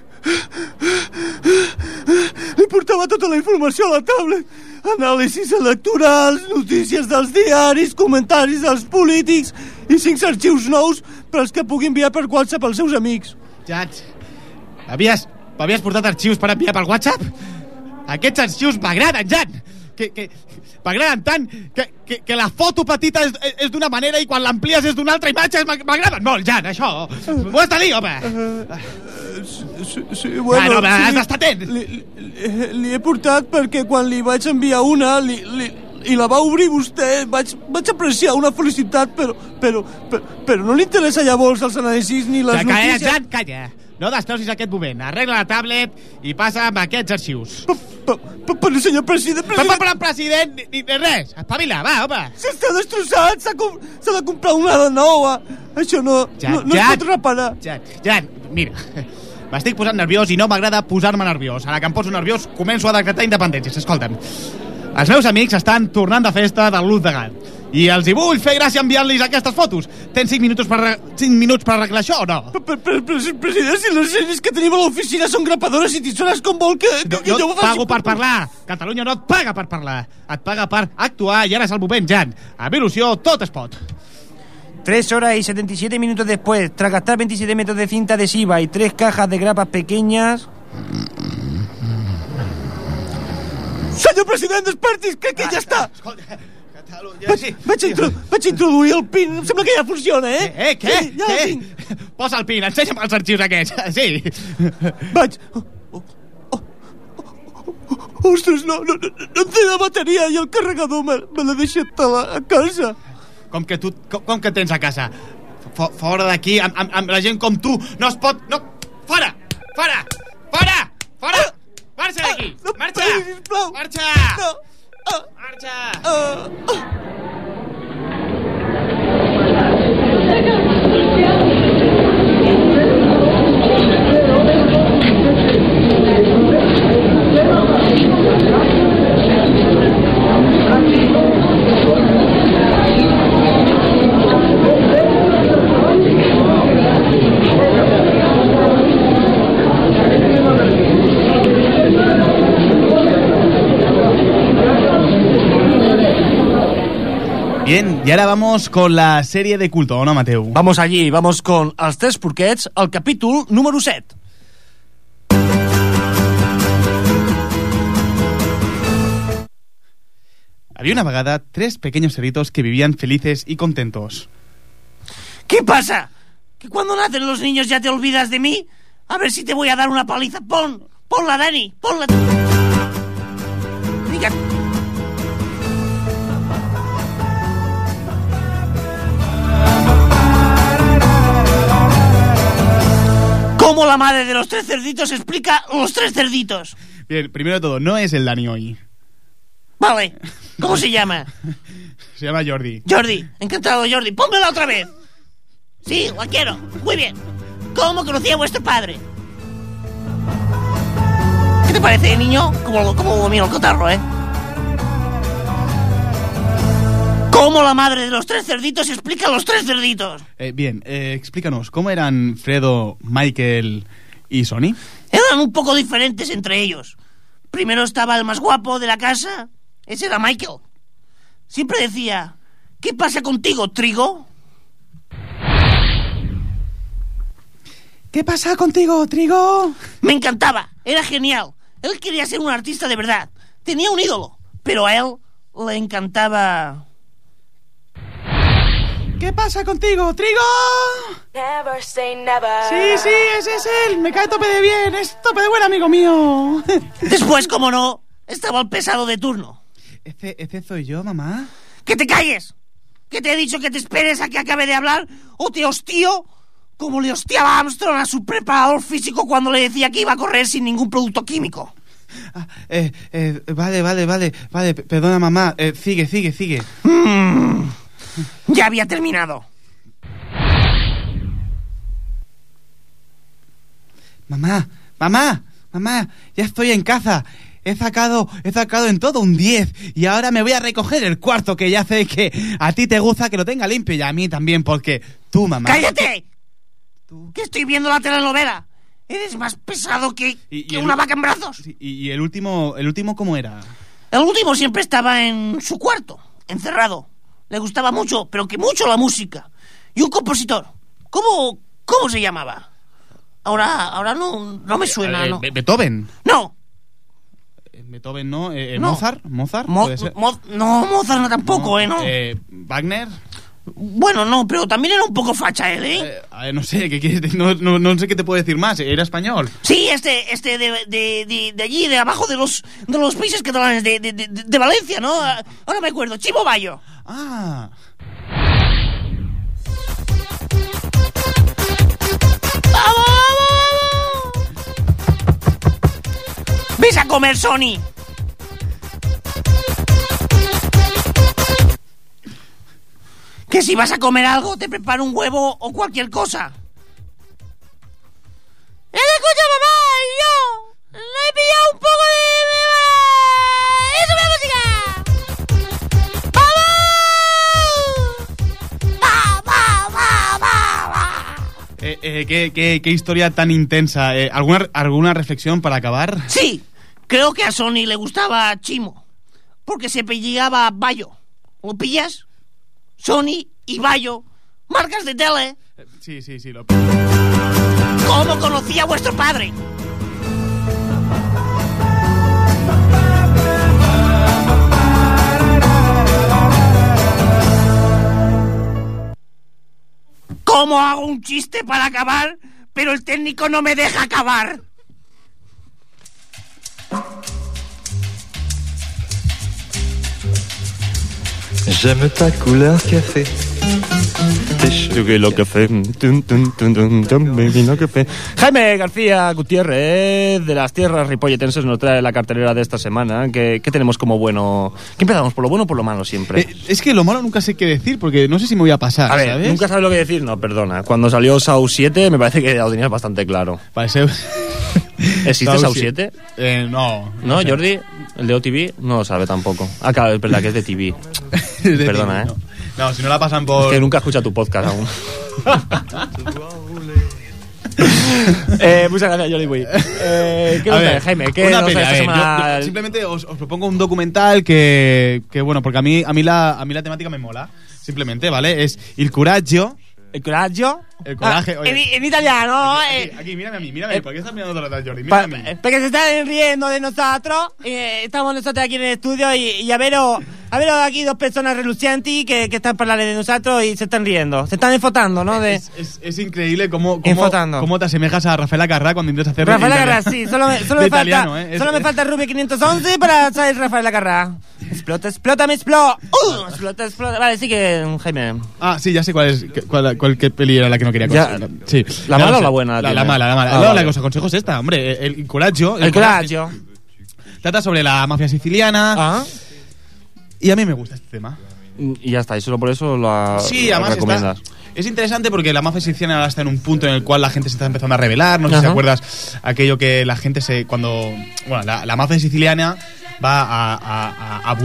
Speaker 4: li portava tota la informació a la tablet. Anàlisis electorals, notícies dels diaris, comentaris dels polítics i cinc arxius nous per als que pugui enviar per WhatsApp als seus amics.
Speaker 2: Jan, m'havies m'havies portat arxius per enviar per WhatsApp? Aquests arxius m'agraden, Jan! Que, que, m'agraden tant que, que, que la foto petita és, és d'una manera i quan l'amplies és d'una altra imatge m'ag- m'agraden molt, Jan, això! M'ho has de dir, home!
Speaker 4: Sí, sí,
Speaker 2: Bueno, home, has d'estar atent!
Speaker 4: Li, li, li he portat perquè quan li vaig enviar una li, li, i la va obrir vostè, vaig, vaig apreciar una felicitat, però, però, però, però no li interessa llavors els anàlisis ni les
Speaker 2: Ja, calla,
Speaker 4: notícies.
Speaker 2: Jan, calla! No destrossis aquest moment. Arregla la tablet i passa amb aquests arxius.
Speaker 4: Però, però, senyor president,
Speaker 2: Però,
Speaker 4: president...
Speaker 2: però, president, ni, ni, res. Espavila, va, home.
Speaker 4: Si està destrossat, s'ha com- de comprar una de nova. Això no,
Speaker 2: Jan,
Speaker 4: no, no
Speaker 2: Jan.
Speaker 4: es pot reparar.
Speaker 2: Jan, Jan, mira, m'estic posant nerviós i no m'agrada posar-me nerviós. Ara que em poso nerviós, començo a decretar independències. Escolta'm, els meus amics estan tornant de festa de l'Uz de Gat i els hi vull fer gràcia enviant-los aquestes fotos. Tens 5 minuts per, arre- 5 minuts per arreglar això o no?
Speaker 4: President, si les eines que tenim a l'oficina són grapadores i tisores, com vol que, que,
Speaker 2: jo
Speaker 4: jo
Speaker 2: et pago per parlar. Catalunya no et paga per parlar. Et paga per actuar i ara és el moment, Jan. A il·lusió tot es pot.
Speaker 10: Tres horas y 77 minutos después, tras gastar 27 metros de cinta adhesiva y tres cajas de grapas pequeñas...
Speaker 4: Senyor president, despertis, crec que ja està.
Speaker 2: Escolta, Catalunya...
Speaker 4: Vaig, vaig, intro, vaig introduir el PIN, em sembla que ja funciona, eh?
Speaker 2: Eh, què?
Speaker 4: Sí, ja el
Speaker 2: què?
Speaker 4: tinc.
Speaker 2: Posa el pin, ensenya'm els arxius aquests. Sí.
Speaker 4: Vaig... Oh, oh, oh, oh, Ostres, no, no, no, no en té la bateria i el carregador me, me l'he deixat a, la, a casa.
Speaker 2: Com que tu, com, com que tens a casa? Fo- Fora d'aquí, amb, amb, amb la gent com tu, no es pot... No, fora! Fora! Fora! Fora! Marxa d'aquí!
Speaker 4: No,
Speaker 2: Marxa!
Speaker 4: pari, sisplau.
Speaker 2: Marxa!
Speaker 4: No. Ah,
Speaker 2: Marxa! Bien, y ahora vamos con la serie de culto, ¿o no, Mateu?
Speaker 10: Vamos allí, vamos con Els Tres Porquets, el capítol número 7.
Speaker 2: Había una vegada tres pequeños cerditos que vivían felices y contentos.
Speaker 6: ¿Qué pasa? ¿Que cuando nacen los niños ya te olvidas de mí? A ver si te voy a dar una paliza. Pon, ponla, Dani, ponla. Diga. ¿Cómo la madre de los tres cerditos explica los tres cerditos?
Speaker 2: Bien, primero de todo, no es el Dani hoy.
Speaker 6: Vale. ¿Cómo se llama?
Speaker 2: Se llama Jordi.
Speaker 6: Jordi, encantado Jordi, pónmela otra vez. Sí, la quiero. Muy bien. ¿Cómo conocí a vuestro padre? ¿Qué te parece, niño? Como, como lo miro el cotarro, ¿eh? ¿Cómo la madre de los tres cerditos explica a los tres cerditos?
Speaker 2: Eh, bien, eh, explícanos, ¿cómo eran Fredo, Michael y Sony?
Speaker 6: Eran un poco diferentes entre ellos. Primero estaba el más guapo de la casa. Ese era Michael. Siempre decía, ¿qué pasa contigo, Trigo?
Speaker 2: ¿Qué pasa contigo, Trigo?
Speaker 6: Me encantaba, era genial. Él quería ser un artista de verdad. Tenía un ídolo, pero a él le encantaba...
Speaker 2: ¿Qué pasa contigo, Trigo?
Speaker 11: Never say never.
Speaker 2: Sí, sí, ese es él. Me cae tope de bien. Es tope de buen amigo mío.
Speaker 6: Después, como no, estaba el pesado de turno.
Speaker 2: ¿Ese, ese soy yo, mamá?
Speaker 6: ¡Que te calles! ¿Que te he dicho que te esperes a que acabe de hablar? ¿O te hostío? Como le hostiaba Armstrong a su preparador físico cuando le decía que iba a correr sin ningún producto químico.
Speaker 2: Eh, eh, vale, vale, vale. Vale, perdona, mamá. Eh, sigue, sigue, sigue.
Speaker 6: Mm, ya había terminado.
Speaker 2: Mamá, mamá, mamá, ya estoy en casa. He sacado, he sacado en todo un 10 y ahora me voy a recoger el cuarto que ya sé que a ti te gusta que lo tenga limpio y a mí también porque tú, mamá.
Speaker 6: ¡Cállate! Que estoy viendo la telenovela. Eres más pesado que,
Speaker 2: Y- y
Speaker 6: que
Speaker 2: el-
Speaker 6: una vaca en brazos.
Speaker 2: Y, y el último, el último cómo era?
Speaker 6: El último siempre estaba en su cuarto, encerrado. Le gustaba mucho, pero que mucho la música. Y un compositor. ¿Cómo, cómo se llamaba? Ahora, ahora no, no me suena,
Speaker 2: Eh,
Speaker 6: ¿no?
Speaker 2: Be- Beethoven.
Speaker 6: No,
Speaker 2: Eh, Beethoven, ¿no? Eh, eh,
Speaker 6: No.
Speaker 2: Mozart, Mozart.
Speaker 6: Mo-. Mo- no, Mozart no tampoco, ¿eh? No.
Speaker 2: Eh, Wagner.
Speaker 6: Bueno, no, pero también era un poco facha él, ¿eh?
Speaker 2: Eh, a ver, no sé, ¿qué quieres decir? No, no, no sé qué te puedo decir más. Era español.
Speaker 6: Sí, este, este de, de, de, de allí, de abajo de los, de los países catalanes, de, de, de, de Valencia, ¿no? Ah, Ahora me acuerdo, Chivo Bayo.
Speaker 2: Ah.
Speaker 6: ¡Ves a comer, Sony! Que si vas a comer algo, te preparo un huevo o cualquier cosa. ¡Escucha, mamá! Y yo le he pillado un poco de... ¡Eso la música! ¡Vamos! ¡Va, va, va, va!
Speaker 2: Eh, eh, ¿qué, historia tan intensa. Eh, ¿alguna, ¿Alguna reflexión para acabar?
Speaker 6: Sí, creo que a Sony le gustaba Chimo, porque se pillaba Bayo. ¿Lo pillas? Sony y Bayo, marcas de tele.
Speaker 2: Sí, sí, sí. Lo...
Speaker 6: ¿Cómo conocía a vuestro padre? ¿Cómo hago un chiste para acabar, pero el técnico no me deja acabar?
Speaker 12: J'aime ta couleur café.
Speaker 4: Jaime García Gutiérrez de las tierras ripolletenses nos trae la cartelera de esta semana. ¿Qué, qué tenemos como bueno? ¿Qué empezamos? ¿Por lo bueno o por lo malo siempre?
Speaker 2: Eh, es que lo malo nunca sé qué decir porque no sé si me voy a pasar.
Speaker 4: a ver,
Speaker 2: ¿sabes?
Speaker 4: nunca sabes lo que decir. No, perdona. Cuando salió Sau 7 me parece que lo tenías bastante claro.
Speaker 2: Parece...
Speaker 4: ¿Existe Sau
Speaker 2: si-
Speaker 4: 7?
Speaker 2: Eh, no.
Speaker 4: ¿No. Jordi? ¿El de OTV? No lo sabe tampoco. Ah, claro, es verdad que es de TV.
Speaker 2: Es de
Speaker 4: Perdona,
Speaker 2: TV,
Speaker 4: ¿eh?
Speaker 2: No. No, si no la pasan por...
Speaker 4: Es que nunca escucha tu podcast aún. eh, muchas gracias, Jordi Boy. Eh, ¿Qué
Speaker 2: A ver,
Speaker 4: Jaime? ¿Qué
Speaker 2: una peli, a
Speaker 4: esta
Speaker 2: ver, yo-
Speaker 4: semana?
Speaker 2: yo simplemente os, os propongo un documental que, que, bueno, porque a mí, a, mí la, a mí la temática me mola. Simplemente, ¿vale? Es Il Coraggio.
Speaker 13: ¿El coraggio?
Speaker 2: El coraje.
Speaker 13: Ah,
Speaker 2: oye.
Speaker 13: en, en italiano,
Speaker 2: Aquí,
Speaker 13: eh,
Speaker 2: aquí, mírame a mí, mírame a mí. ¿Por qué estás mirando rato, Jordi?
Speaker 13: pa-
Speaker 2: Mírame a mí.
Speaker 13: porque se están riendo de nosotros. eh, estamos nosotros aquí en el estudio y, y a veros, a veros aquí dos personas relucientes que, que están hablando de nosotros y se están riendo. Se están enfotando, ¿no? De,
Speaker 2: Es, es, es increíble cómo, cómo, cómo te asemejas a Rafael Acarrá cuando intentas hacer
Speaker 13: Rafael. Acarrá, sí, solo me, solo me falta,
Speaker 2: italiano, ¿eh?
Speaker 13: Solo me falta Rubio 511 para saber Rafael Acarrá. Explota, explota, me explota. Uh, explota, explota. Vale, sí que, Jaime.
Speaker 2: Ah, sí, ya sé cuál es. Cuál, cuál, qué peli era la que no quería
Speaker 4: Ya.
Speaker 2: Sí.
Speaker 4: ¿La mala o la buena
Speaker 2: La, la mala, la mala.
Speaker 4: Ah,
Speaker 2: no,
Speaker 4: vale.
Speaker 2: la que os aconsejo es esta, hombre. El, el coraggio.
Speaker 13: El coraggio.
Speaker 2: Trata sobre la mafia siciliana.
Speaker 13: Ah.
Speaker 2: Y a mí me gusta este tema.
Speaker 4: Y ya está, y solo por eso la,
Speaker 2: Sí,
Speaker 4: la
Speaker 2: además está-
Speaker 4: recomiendas.
Speaker 2: es interesante porque la mafia siciliana ahora está en un punto en el cual la gente se está empezando a rebelar. No sé si
Speaker 4: Ajá.
Speaker 2: te acuerdas aquello que la gente se. Cuando. Bueno, la, la mafia siciliana va a, a, a- a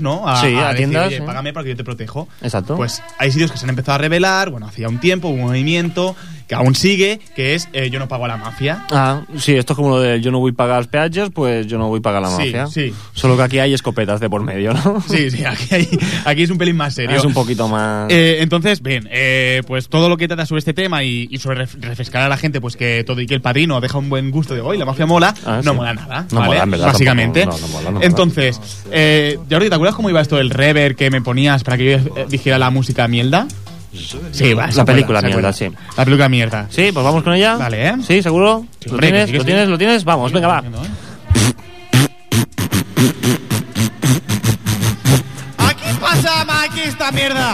Speaker 2: ¿no? A,
Speaker 4: Sí, a
Speaker 2: decir,
Speaker 4: tiendas,
Speaker 2: "Oye,
Speaker 4: sí.
Speaker 2: págame para que yo te protejo.
Speaker 4: Exacto.
Speaker 2: Pues hay sitios que se han empezado a rebelar. Bueno, hacía un tiempo, un movimiento que aún sigue, que es eh, yo no pago a la mafia.
Speaker 4: Ah, sí, esto es como lo de yo no voy a pagar los peajes, pues yo no voy a pagar la
Speaker 2: Sí,
Speaker 4: mafia.
Speaker 2: sí.
Speaker 4: Solo que aquí hay escopetas de por medio, ¿no?
Speaker 2: Sí, sí, aquí, hay- aquí es un pelín más serio.
Speaker 4: Es un poquito más...
Speaker 2: Eh, entonces, bien, eh, pues todo lo que trata sobre este tema y, y sobre ref- refrescar a la gente, pues que todo y que el padrino deja un buen gusto de hoy, la mafia mola,
Speaker 4: Ah,
Speaker 2: no
Speaker 4: sí.
Speaker 2: mola nada,
Speaker 4: No
Speaker 2: ¿vale?
Speaker 4: mola, en verdad,
Speaker 2: Básicamente.
Speaker 4: tampoco, no, no mola, no mola.
Speaker 2: Entonces, eh, Jordi, ¿te acuerdas cómo iba esto del rever que me ponías para que yo eh, dijera la música mierda? Sí, va,
Speaker 4: La película mierda, sí.
Speaker 2: La película mierda.
Speaker 4: Sí, pues vamos con ella.
Speaker 2: Vale, ¿eh?
Speaker 4: Sí, seguro. ¿Lo tienes? ¿Lo
Speaker 2: sí.
Speaker 4: tienes? ¿Lo tienes? Vamos, venga, va.
Speaker 2: A què passa amb aquesta merda?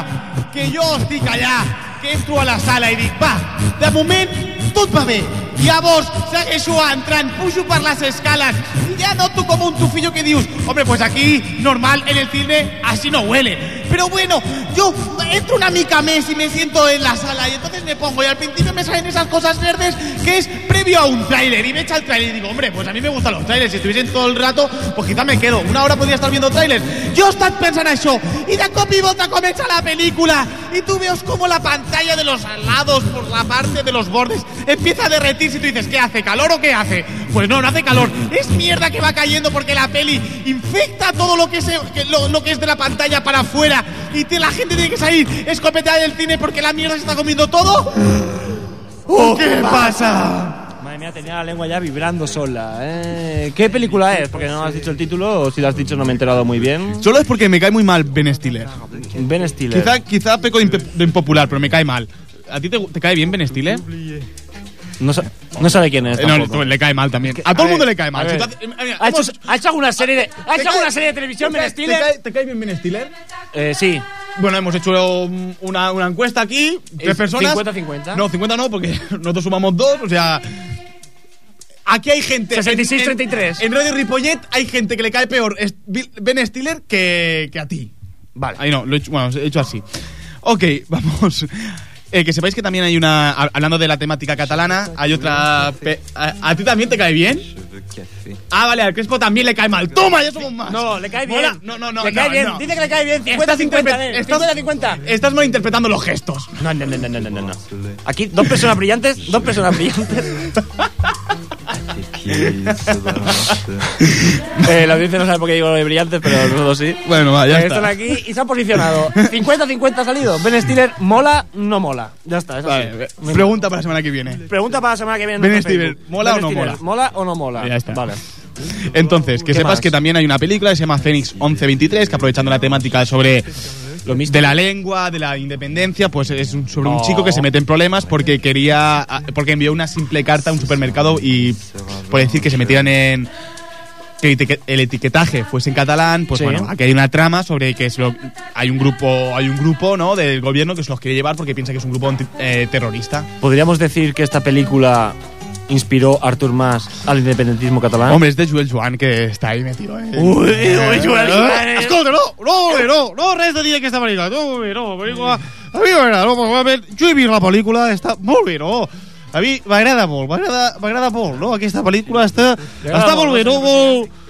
Speaker 2: Que jo estic allà, que entro a la sala i dic, va, de moment bé. Llavors segueixo entrant, pujo per les escales y ya noto como un tufillo que dius, hombre, pues aquí, normal, en el cine, así no huele. Pero bueno, yo entro una mica més y me siento en la sala y entonces me pongo y al principio me salen esas cosas verdes que es previo a un tráiler y me echa el tráiler y digo, hombre, pues a mí me gustan los trailers, si estuviesen todo el rato, pues quizá me quedo, una hora podria estar viendo trailers. He estat pensant això i de cop i comença la película y tú ves como la pantalla de los lados por la parte de los bordes empieza a derretirse y tú dices, ¿qué hace? ¿Calor o qué hace? Pues no, no hace calor, es mierda que va cayendo porque la peli infecta todo lo que, que- lo, lo que es de la pantalla para afuera y te- la gente tiene que salir escopeteada del cine porque la mierda se está comiendo todo. ¿O qué pasa?
Speaker 4: Madre mía, tenía la lengua ya vibrando sola. ¿eh? ¿Qué película es? Porque no has dicho el título o si lo has dicho no me he enterado muy bien.
Speaker 2: Solo es porque me cae muy mal Ben Stiller.
Speaker 4: Ben Stiller.
Speaker 2: Quizá, quizá peco de impopular, pero me cae mal. ¿A ti te, te cae bien Ben Stiller?
Speaker 4: No, sa- no sabe quién es.
Speaker 2: Eh, no,
Speaker 4: tampoco.
Speaker 2: le cae mal también. A,
Speaker 4: A
Speaker 2: todo el mundo le cae mal. Si
Speaker 4: ¿Ha hecho,
Speaker 2: hemos-
Speaker 4: ha hecho alguna serie de, ¿ha
Speaker 2: ¿Te
Speaker 4: hecho alguna serie de televisión
Speaker 2: ¿te
Speaker 4: Ben Stiller?
Speaker 2: ¿Te cae, te cae bien Ben Stiller?
Speaker 4: Eh, sí.
Speaker 2: Bueno, hemos hecho una, una encuesta aquí, tres
Speaker 4: Es
Speaker 2: personas.
Speaker 4: 50-50.
Speaker 2: No, 50 no, porque nosotros sumamos dos, o sea... Aquí hay gente... en-
Speaker 4: 66-33.
Speaker 2: En, en Radio Ripollet hay gente que le cae peor Ben Stiller que, que a ti.
Speaker 4: Vale.
Speaker 2: Ahí no, lo he hecho, bueno, he hecho así. Ok, vamos. Eh, que sepáis que también hay una... ha- Hablando de la temática catalana, hay otra... pe- a, a ti también te cae bien? Ah, vale, al Crespo también le cae mal. ¡Toma, ya somos más!
Speaker 4: No, le cae bien.
Speaker 2: Mola. No, no, no.
Speaker 4: Le
Speaker 2: no,
Speaker 4: cae bien.
Speaker 2: no.
Speaker 4: Dice que le cae bien.
Speaker 2: Estás
Speaker 4: 50-50.
Speaker 2: interpre-
Speaker 4: eh,
Speaker 2: estás-
Speaker 4: 50-50.
Speaker 2: Estás malinterpretando los gestos.
Speaker 4: No, no, no, no, no, no. Aquí dos personas brillantes, dos personas brillantes. eh, la audiencia no sabe por qué digo lo de brillantes, pero nosotros sí.
Speaker 2: Bueno, va, ya
Speaker 4: Eh,
Speaker 2: está.
Speaker 4: Están aquí y se han posicionado. 50-50 ha salido. Ben Stiller, ¿mola? No mola. Ya está, eso
Speaker 2: Vale,
Speaker 4: sí.
Speaker 2: pregunta para la semana que viene.
Speaker 4: Pregunta para la semana que viene. en
Speaker 2: Ben Stiller. ¿mola
Speaker 4: Ben
Speaker 2: o no
Speaker 4: Stiller,
Speaker 2: mola?
Speaker 4: ¿Mola o no mola?
Speaker 2: Ya está.
Speaker 4: Vale.
Speaker 2: Entonces, que
Speaker 4: ¿Qué
Speaker 2: sepas
Speaker 4: más?
Speaker 2: que también hay una película que se llama Fénix 1123, que aprovechando la temática sobre de la lengua, de la independencia, pues es un- sobre un chico que se mete en problemas porque quería, ah, porque envió una simple carta a un supermercado y por decir que se metieran en que el etiquet- el etiquetaje fuese en catalán, pues
Speaker 4: Sí.
Speaker 2: bueno, aquí hay una trama sobre que es lo- hay un grupo, hay un grupo, ¿no? del gobierno que se los quiere llevar porque piensa que es un grupo eh, terrorista.
Speaker 4: ¿Podríamos decir que esta película inspiró Artur Mas al independentismo catalán?
Speaker 2: Hombre, es de Joel Joan que está ahí metido. Eh.
Speaker 4: Uy, uy, Joel Joan, eh.
Speaker 2: Escolta, no, no, no, no, res de dir aquesta pel·lícula. No, no, la pel·lícula... A mi m'agrada, no, probablement... Jo he vist la pel·lícula, està molt bé, no? A mi m'agrada molt, m'agrada m'agrada molt, no? Aquesta pel·lícula està, està molt bé, no? Molt,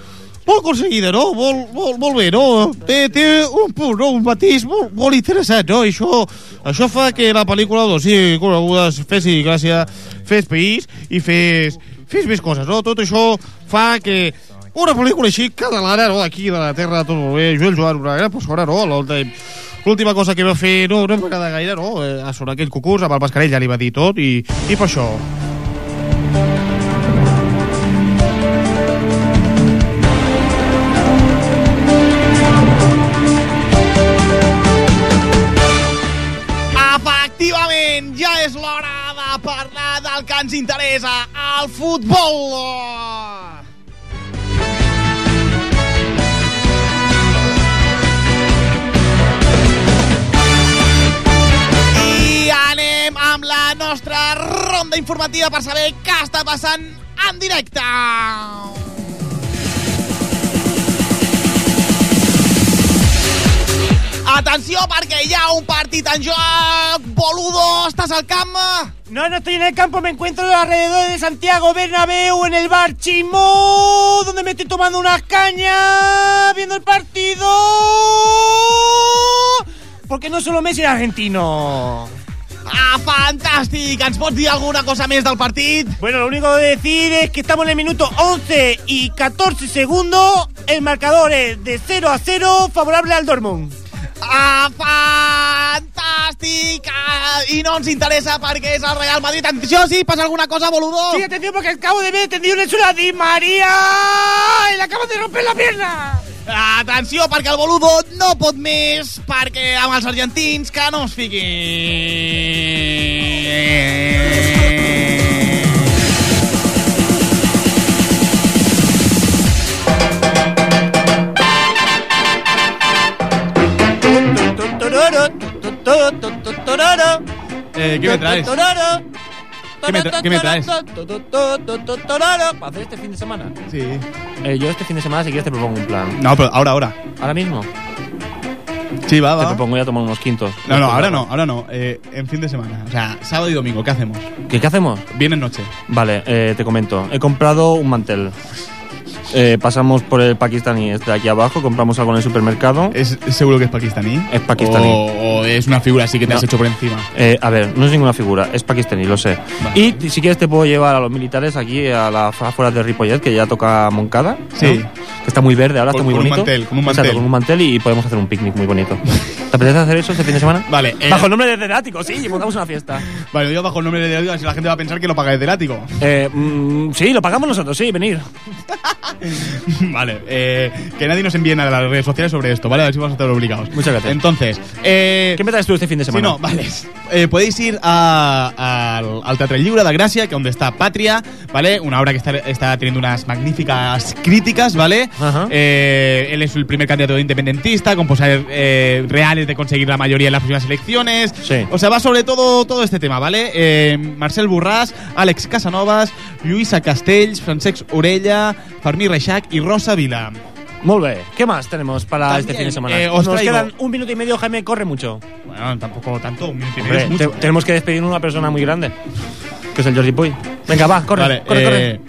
Speaker 2: molt aconseguida, no? Molt, molt, molt bé, no? Té, té un punt, no? Un matís molt, molt interessant, no? I això, això fa que la pel·lícula, doncs, sí, coneguda, fessi gràcia, fes país i fes, fes més coses, no? Tot això fa que una pel·lícula així catalana, no? Aquí de la terra, tot molt bé. Joel Joan, una gran persona, no? L'últim- L'última cosa que va fer no, no em va agradar gaire, no? Eh, sobre aquell concurs, amb el Mascarell ja li va dir tot i, i per això. Que ens interessa, el futbol. I anem amb la nostra ronda informativa per saber què està passant en directe. Atenció, perquè hi ha un partit en joc. Boludo, estàs al camp?
Speaker 13: No, no estoy en el campo, me encuentro alrededor de Santiago Bernabéu en el bar Chimó, donde me estoy tomando unas cañas, viendo el partido. Porque no solo Messi es argentino.
Speaker 2: Ah, fantàstic! Ens pots dir alguna cosa més del partit?
Speaker 13: Bueno, lo único que decir es que estamos en el minuto 11 y 14 segundos. El marcador es de 0 a 0, favorable al Dortmund.
Speaker 2: Ah, fantàstic! Ah, I no ens interessa perquè és el Real Madrid. Atenció, sí, passa alguna cosa, boludo?
Speaker 13: Sí, atención porque acabo de ver tendido en el suelo a Di María y le acaba de romper la pierna.
Speaker 2: Atenció, perquè el boludo no pot més, perquè amb els argentins que no es fiquin. ¿Qué me traes? ¿Qué me, tra- qué me traes?
Speaker 4: ¿Para hacer este fin de semana?
Speaker 2: Sí.
Speaker 4: Eh, yo este fin de semana, si quieres, te propongo un plan.
Speaker 2: No, pero ahora, ahora.
Speaker 4: ¿Ahora mismo?
Speaker 2: Sí, va,
Speaker 4: Te
Speaker 2: va.
Speaker 4: propongo ya tomar unos quintos.
Speaker 2: No, no, ahora no, ahora no. Eh, en fin de semana. O sea, sábado y domingo, ¿qué hacemos?
Speaker 4: ¿Qué, qué hacemos?
Speaker 2: Viernes noche.
Speaker 4: Vale, eh, te comento. He comprado un mantel. Eh, pasamos por el pakistaní este de aquí abajo, compramos algo en el supermercado.
Speaker 2: ¿Es seguro que es pakistaní?
Speaker 4: Es pakistaní.
Speaker 2: O, o es una figura así que te
Speaker 4: No.
Speaker 2: has hecho por encima.
Speaker 4: Eh, a ver, no es ninguna figura, es pakistaní, lo sé.
Speaker 2: Vale.
Speaker 4: Y si quieres te puedo llevar a los militares aquí a las afueras de Ripollet, que ya toca Moncada. ¿no?
Speaker 2: Sí.
Speaker 4: Que está muy verde, ahora
Speaker 2: Con-
Speaker 4: está muy
Speaker 2: con un
Speaker 4: bonito.
Speaker 2: mantel, con un
Speaker 4: Exacto,
Speaker 2: mantel.
Speaker 4: con un mantel y podemos hacer un picnic muy bonito. ¿Te apetece hacer eso este fin de semana?
Speaker 2: Vale. eh,
Speaker 4: Bajo el nombre de Derático, sí, y montamos una fiesta.
Speaker 2: Vale, yo bajo el nombre de Dios, si la gente va a pensar que lo paga el ático.
Speaker 4: Eh, mm, sí, lo pagamos nosotros, sí, venir.
Speaker 2: vale, eh, que nadie nos envíe nada a las redes sociales sobre esto, ¿vale? A ver si vamos a estar obligados.
Speaker 4: Muchas gracias.
Speaker 2: Entonces, eh,
Speaker 4: ¿Qué me traes tú este fin de
Speaker 2: Sí,
Speaker 4: semana?
Speaker 2: no, vale. Eh, podéis ir a- al, al Teatre Lliure de Gràcia, que donde está Patria, ¿vale? Una obra que está, está teniendo unas magníficas críticas, ¿vale? Eh, él es el primer candidato independentista, con posibilidades eh, reales de conseguir la mayoría en las próximas elecciones.
Speaker 4: Sí.
Speaker 2: O sea, va sobre todo, todo este tema, ¿vale? Eh, Marcel Borràs, Àlex Casanovas, Lluïsa Castells, Francesc Orella, Fermí Reixac y Rosa Vila.
Speaker 4: Muy bien. ¿Qué más tenemos para
Speaker 2: También,
Speaker 4: este fin de semana?
Speaker 2: eh, os
Speaker 4: Nos
Speaker 2: traigo-
Speaker 4: quedan un minuto y medio, Jaime, corre mucho.
Speaker 2: Bueno, tampoco tanto, un minuto y medio
Speaker 4: Hombre,
Speaker 2: es mucho.
Speaker 4: te- tenemos que despedir a una persona muy grande, que es el Jordi Puy. Venga, va, corre,
Speaker 2: Vale,
Speaker 4: corre,
Speaker 2: eh,
Speaker 4: corre.
Speaker 2: eh,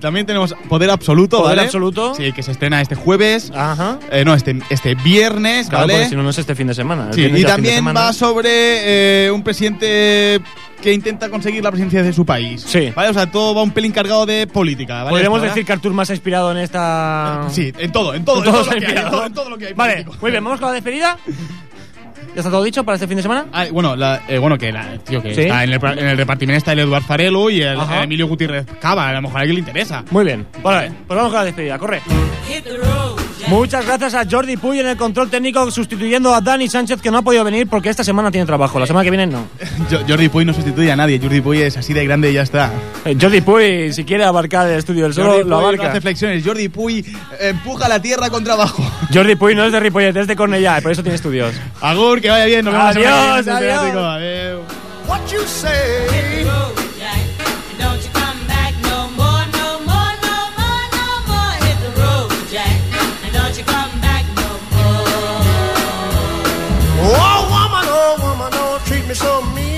Speaker 2: también tenemos Poder Absoluto,
Speaker 4: Poder
Speaker 2: ¿vale?
Speaker 4: Absoluto.
Speaker 2: Sí, que se estrena este jueves.
Speaker 4: Ajá.
Speaker 2: Eh, no, este, este viernes,
Speaker 4: Claro,
Speaker 2: ¿vale?
Speaker 4: porque si no, no es este fin de semana.
Speaker 2: Sí, y también va sobre eh, un presidente que intenta conseguir la presidencia de su país.
Speaker 4: Sí.
Speaker 2: ¿Vale? O sea, todo va un pelín cargado de política, ¿vale?
Speaker 4: Podríamos
Speaker 2: ¿Verdad?
Speaker 4: decir que Artur más ha inspirado en esta.
Speaker 2: Sí, en todo, en todo,
Speaker 4: En
Speaker 2: en
Speaker 4: todo
Speaker 2: todo, lo que
Speaker 4: ha
Speaker 2: hay, en todo, en todo lo que hay.
Speaker 4: Vale,
Speaker 2: político.
Speaker 4: muy bien, vamos con la despedida. ¿Ya está todo dicho para este fin de semana?
Speaker 2: Ah, bueno, la- eh, bueno, que, la, tío, que
Speaker 4: ¿Sí?
Speaker 2: está en el, en el repartimiento está el Eduard Farelo y el, Emilio Gutiérrez Cava. A lo mejor a alguien le interesa.
Speaker 4: Muy bien. Vale, pues vamos con la despedida, corre. Muchas gracias a Jordi Puy en el control técnico sustituyendo a Dani Sánchez que no ha podido venir porque esta semana tiene trabajo, la semana que viene no.
Speaker 2: Jo- Jordi Puy no sustituye a nadie. Jordi Puy es así de grande y ya está.
Speaker 4: Eh, Jordi Puy, si quiere abarcar el estudio del solo,
Speaker 2: Jordi
Speaker 4: lo
Speaker 2: Puy no
Speaker 4: abarca.
Speaker 2: hace flexiones. Jordi Puy eh, empuja la tierra contra abajo.
Speaker 4: Jordi Puy no es de Ripollet, es de Cornellá, y por eso tiene estudios.
Speaker 2: Agur, que vaya bien. Nos vemos
Speaker 4: Adiós, adiós.
Speaker 7: What you say? me some meat.